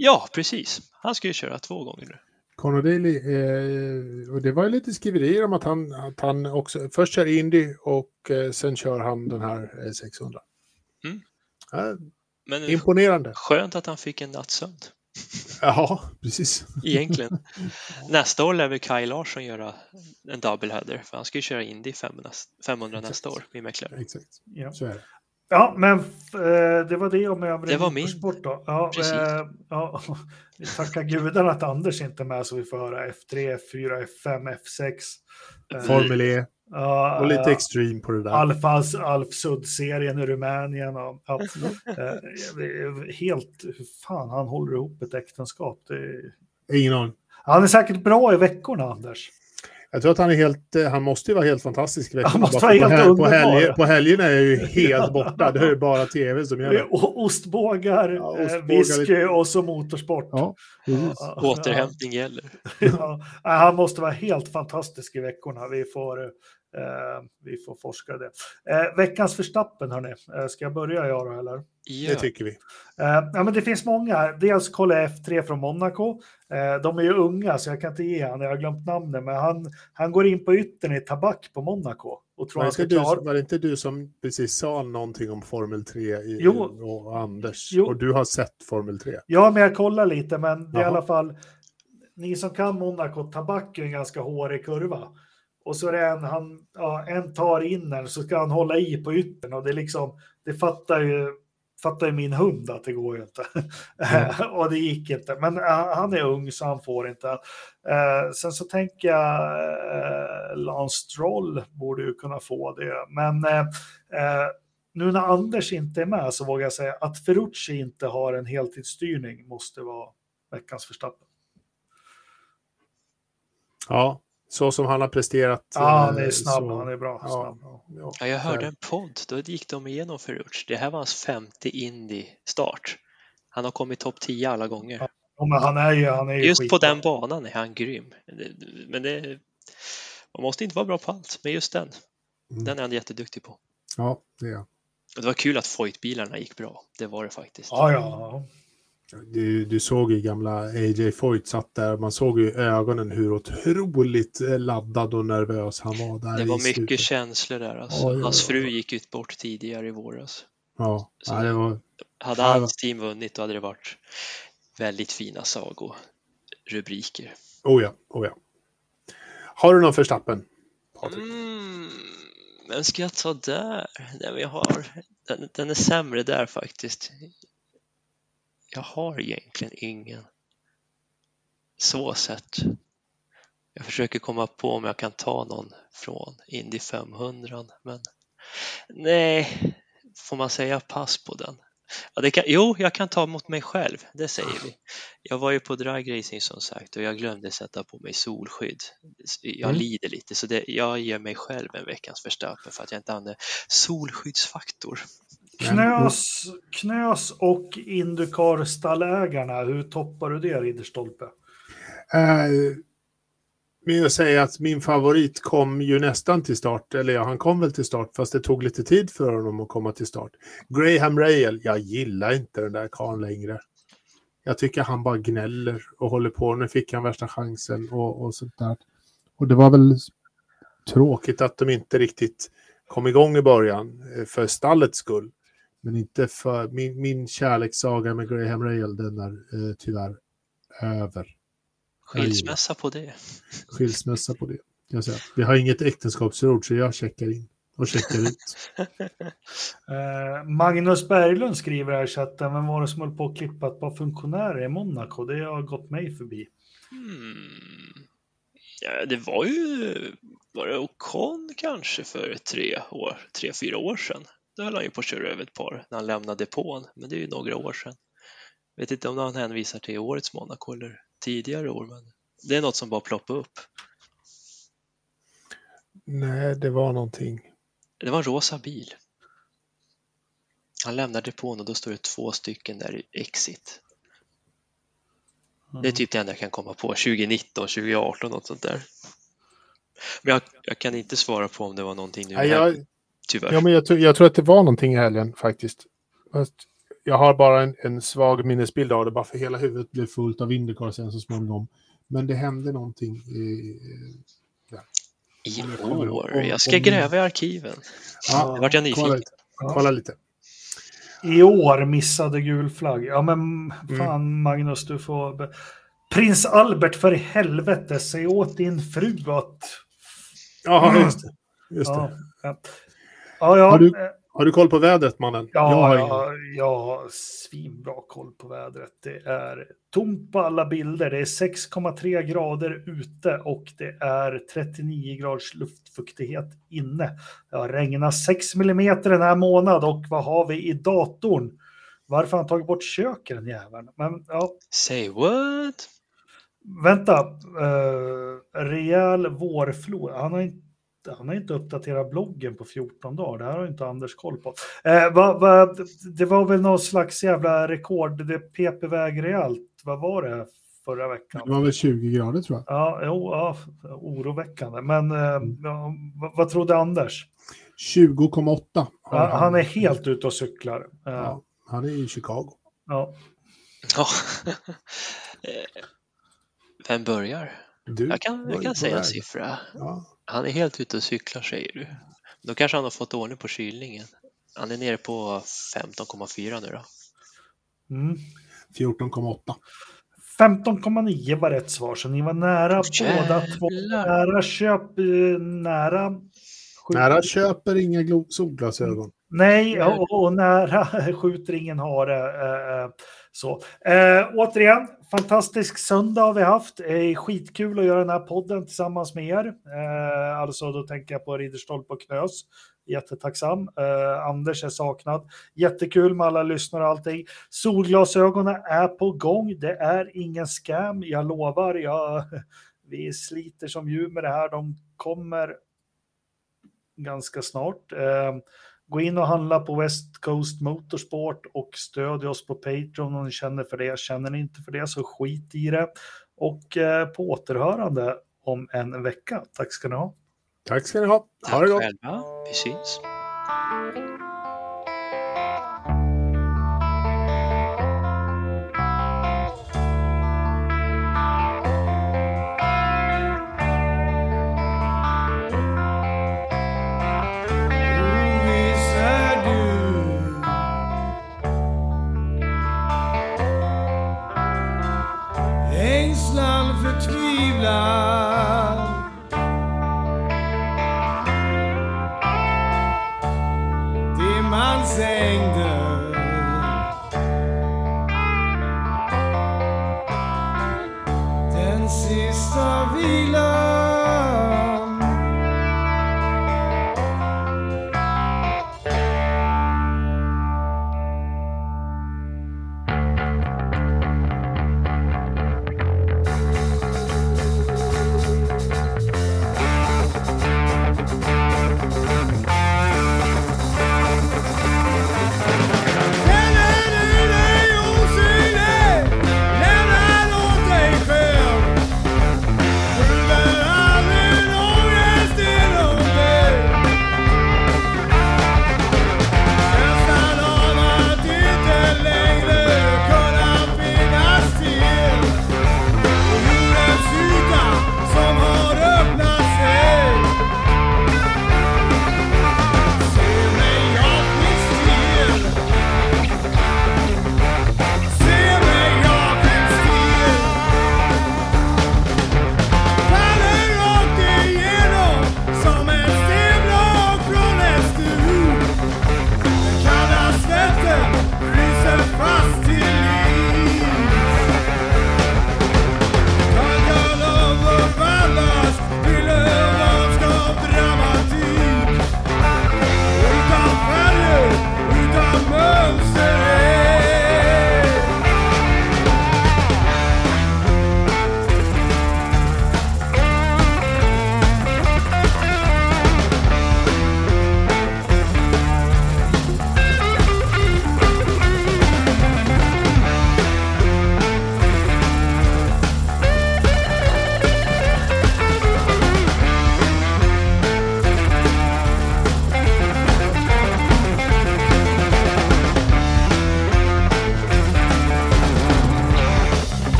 Ja, precis. Han ska ju köra två gånger nu. Connor Daly, eh, och det var ju lite skriverier om att han, att han också först kör Indy och eh, sen kör han den här eh, 600. Mm. Ja, Men imponerande. skönt att han fick en nattsömn. Ja, precis. Egentligen. (laughs) Nästa år lär väl Kaj Larsson göra en doubleheader för han ska ju köra Indy 500, 500 nästa år i McLaren. Exakt, Ja, så är det. Ja men eh, det var det om övrig Det var min. motorsport då. Ja, Precis. eh, ja, (laughs) vi tackar gudarna att Anders inte är med så vi får höra F3, F4, F5, F6. Eh, Formel E ja, och lite extreme på det där. Alfas, Alf Sud-serien i Rumänien. Och, ja, (laughs) eh, helt, hur fan han håller ihop ett äktenskap. Det, är- Ingen aning. han är säkert bra i veckorna, Anders. Jag tror att han är helt, eh, han måste ju vara helt fantastisk. Han måste Bara vara på, helt hel- på, underbar. helger, på helgerna är jag ju helt borta. Det är bara tv som Det är o- ostbågar, Ja, eh, ostbågar, whisky lite- och så motorsport. Ja. Ja, Återhämtning gäller. (laughs) ja. Ja, Han måste vara helt fantastisk i veckorna. Vi får, Eh, vi får forska det. Eh, veckans förstappen, hörni. Eh, ska jag börja jag då, eller? Ja. Det tycker vi. Eh, ja, men det finns många. Dels kolla F3 från Monaco. Eh, de är ju unga, så jag kan inte ge han. Jag har glömt namnet, men han, han går in på yttern i tabak på Monaco och tror Var han det, ska inte du, var det inte du som precis sa någonting om Formel 3 i, Jo. och Anders? Jo. Och du har sett Formel 3? Ja, men jag kollar lite, men det är i alla fall. Ni som kan Monaco, tabak är en ganska hårig kurva. Och så är det en, han, ja, en tar in den så ska han hålla i på yttern och det är liksom, det fattar ju, fattar ju min hund att det går ju inte. (laughs) och det gick inte. Men eh, han är ung så han får inte. Eh, sen så tänker jag eh, Lance Stroll borde ju kunna få det. Men eh, eh, nu när Anders inte är med så vågar jag säga att Ferrucci inte har en heltidsstyrning måste vara veckans förstappen. Ja, så som han har presterat. Ja, han eh, är snabb, så- han är bra. Ja, Snabb. ja, ja. Ja, jag hörde Så- en podd, då gick de igenom Ferrucci. Det här var hans femte Indy-start. Han har kommit topp 10 alla gånger. Ja, men han är ju, han är ju Just på skitbra. den banan är han grym. Men det, man måste inte vara bra på allt, men just den, Mm. den är han jätteduktig på. ja, det är han. Det var kul att Foyt-bilarna gick bra. Det var det faktiskt. Ja, ja. Du, du såg ju gamla AJ Foyt satt där. Man såg ju i ögonen hur otroligt eh, laddad och nervös han var där Det var slutet. mycket känslor där. Alltså. Oj, oj, Hans oj. fru gick ut bort tidigare i våras. Ja, Så- ja, det var... Hade Ja, hans team vunnit då hade det varit väldigt fina sagorubriker. Oh ja, oh ja. Har du någon förstappen? Patrik? Mm, men ska jag ta där? Den vi har, den, den är sämre där faktiskt. Jag har egentligen ingen. Så sett. Jag försöker komma på om jag kan ta någon från Indy 500, men nej, får man säga pass på den? Ja, kan, jo, jag kan ta mot mig själv, det säger vi. Jag var ju på dragracing som sagt och jag glömde sätta på mig solskydd. Jag Mm. lider lite så det, jag ger mig själv en veckans förstappen för att jag inte använder solskyddsfaktor. Knös, knös och Indycar-stallägarna, hur toppar du det, Ridderstolpe? Men jag säger att min favorit kom ju nästan till start, eller ja, han kom väl till start, fast det tog lite tid för honom att komma till start. Graham Rail, jag gillar inte den där karln längre. Jag tycker han bara gnäller och håller på. Nu fick han värsta chansen och, och sånt där. Och det var väl tråkigt att de inte riktigt kom igång i början eh, för stallets skull. Men inte för min, min kärlekssaga med Graham Rail, den är eh, tyvärr över. Skilsmässa på det. skilsmässa på det. Jag säger. Vi har inget äktenskapsförord så jag checkar in och checkar ut. (laughs) Eh, Magnus Berglund skriver här i chatten, vem var det som höll på att klippa ett par funktionärer i Monaco? Det har gått mig förbi. Hmm. Ja, det var ju, var det Ocon kanske för tre, år, tre, fyra år sedan? Då höll han ju på att köra över ett par när han lämnade depån, men det är ju några år sedan. Vet inte om han hänvisar till årets Monaco eller tidigare år, men det är något som bara ploppar upp. Nej, det var någonting. Det var en rosa bil. Han lämnar depån och då står det två stycken där i exit. Det är typ det enda jag kan komma på. 2019, 2018, något sånt där. Men jag, jag kan inte svara på om det var någonting nu. Nej, jag, tyvärr. ja, men jag, tror- jag tror att det var någonting i helgen faktiskt. Jag har bara en, en svag minnesbild av det, bara för hela huvudet blev fullt av Indycar sen så småningom. Men det hände någonting. I, I jag kommer ihåg. år. Om- Jag ska om- gräva i arkiven. ja, Det vart jag kolla nyfiken. lite. Kolla lite. I år missade gul flagg. Ja, men fan Magnus, du får... Prins Albert, för i helvete, säg åt din fru att... Ja, just det. Just Ja, det. ja. ja, ja, Har du- eh, Har du koll på vädret, mannen? jag ja, har ingen. ja, jag har svinbra koll på vädret. Det är tomt på alla bilder. Det är 6,3 grader ute och det är 39 graders luftfuktighet inne. Det har regnat 6 millimeter den här månaden och vad har vi i datorn? Varför har han tagit bort köket den jäveln? Men ja, Say what? Vänta, uh, rejäl vårflod. Han har, inte, han har inte uppdaterat bloggen på 14 dagar. Det här har inte Anders koll på. Eh, va, va, det var väl någon slags jävla rekord. Det pep iväg rejält. Vad var det förra veckan. Det var väl 20 grader tror jag. Ja, jo, ja oroväckande. Men eh, ja, vad, vad trodde Anders? 20,8. har Han, han är helt ute och cyklar. Eh, Ja, han är i Chicago. ja. Ja. (laughs) Eh, Vem börjar? Du, Jag kan, jag kan säga en siffra. Ja. Han är helt ute och cyklar säger du. Då kanske han har fått ordning på kylningen. Han är nere på 15,4 nu då. Mm. 14,8. 15,9 var rätt svar, så ni var nära båda två. Jävlar. Nära köp, eh, nära. Nära köper inga solglasögon. Nej, och, och nära (laughs) skjuter ingen hare. Så. Eh, återigen, fantastisk söndag har vi haft. Eh, skitkul att göra den här podden tillsammans med er. Eh, alltså, då tänker jag på Ridderstolpe och Knös. Jättetacksam. Eh, Anders är saknad. Jättekul med alla lyssnare och allting. Solglasögonen är på gång. Det är ingen scam, jag lovar. Jag, (laughs) vi sliter som djur med det här. De kommer ganska snart. Eh, Gå in och handla på West Coast Motorsport och stödj oss på Patreon om ni känner för det. Känner ni inte för det så skit i det. Och eh, på återhörande om en vecka. Tack ska ni ha. Tack ska ni ha. Ha Tack det gott. själva. Vi syns.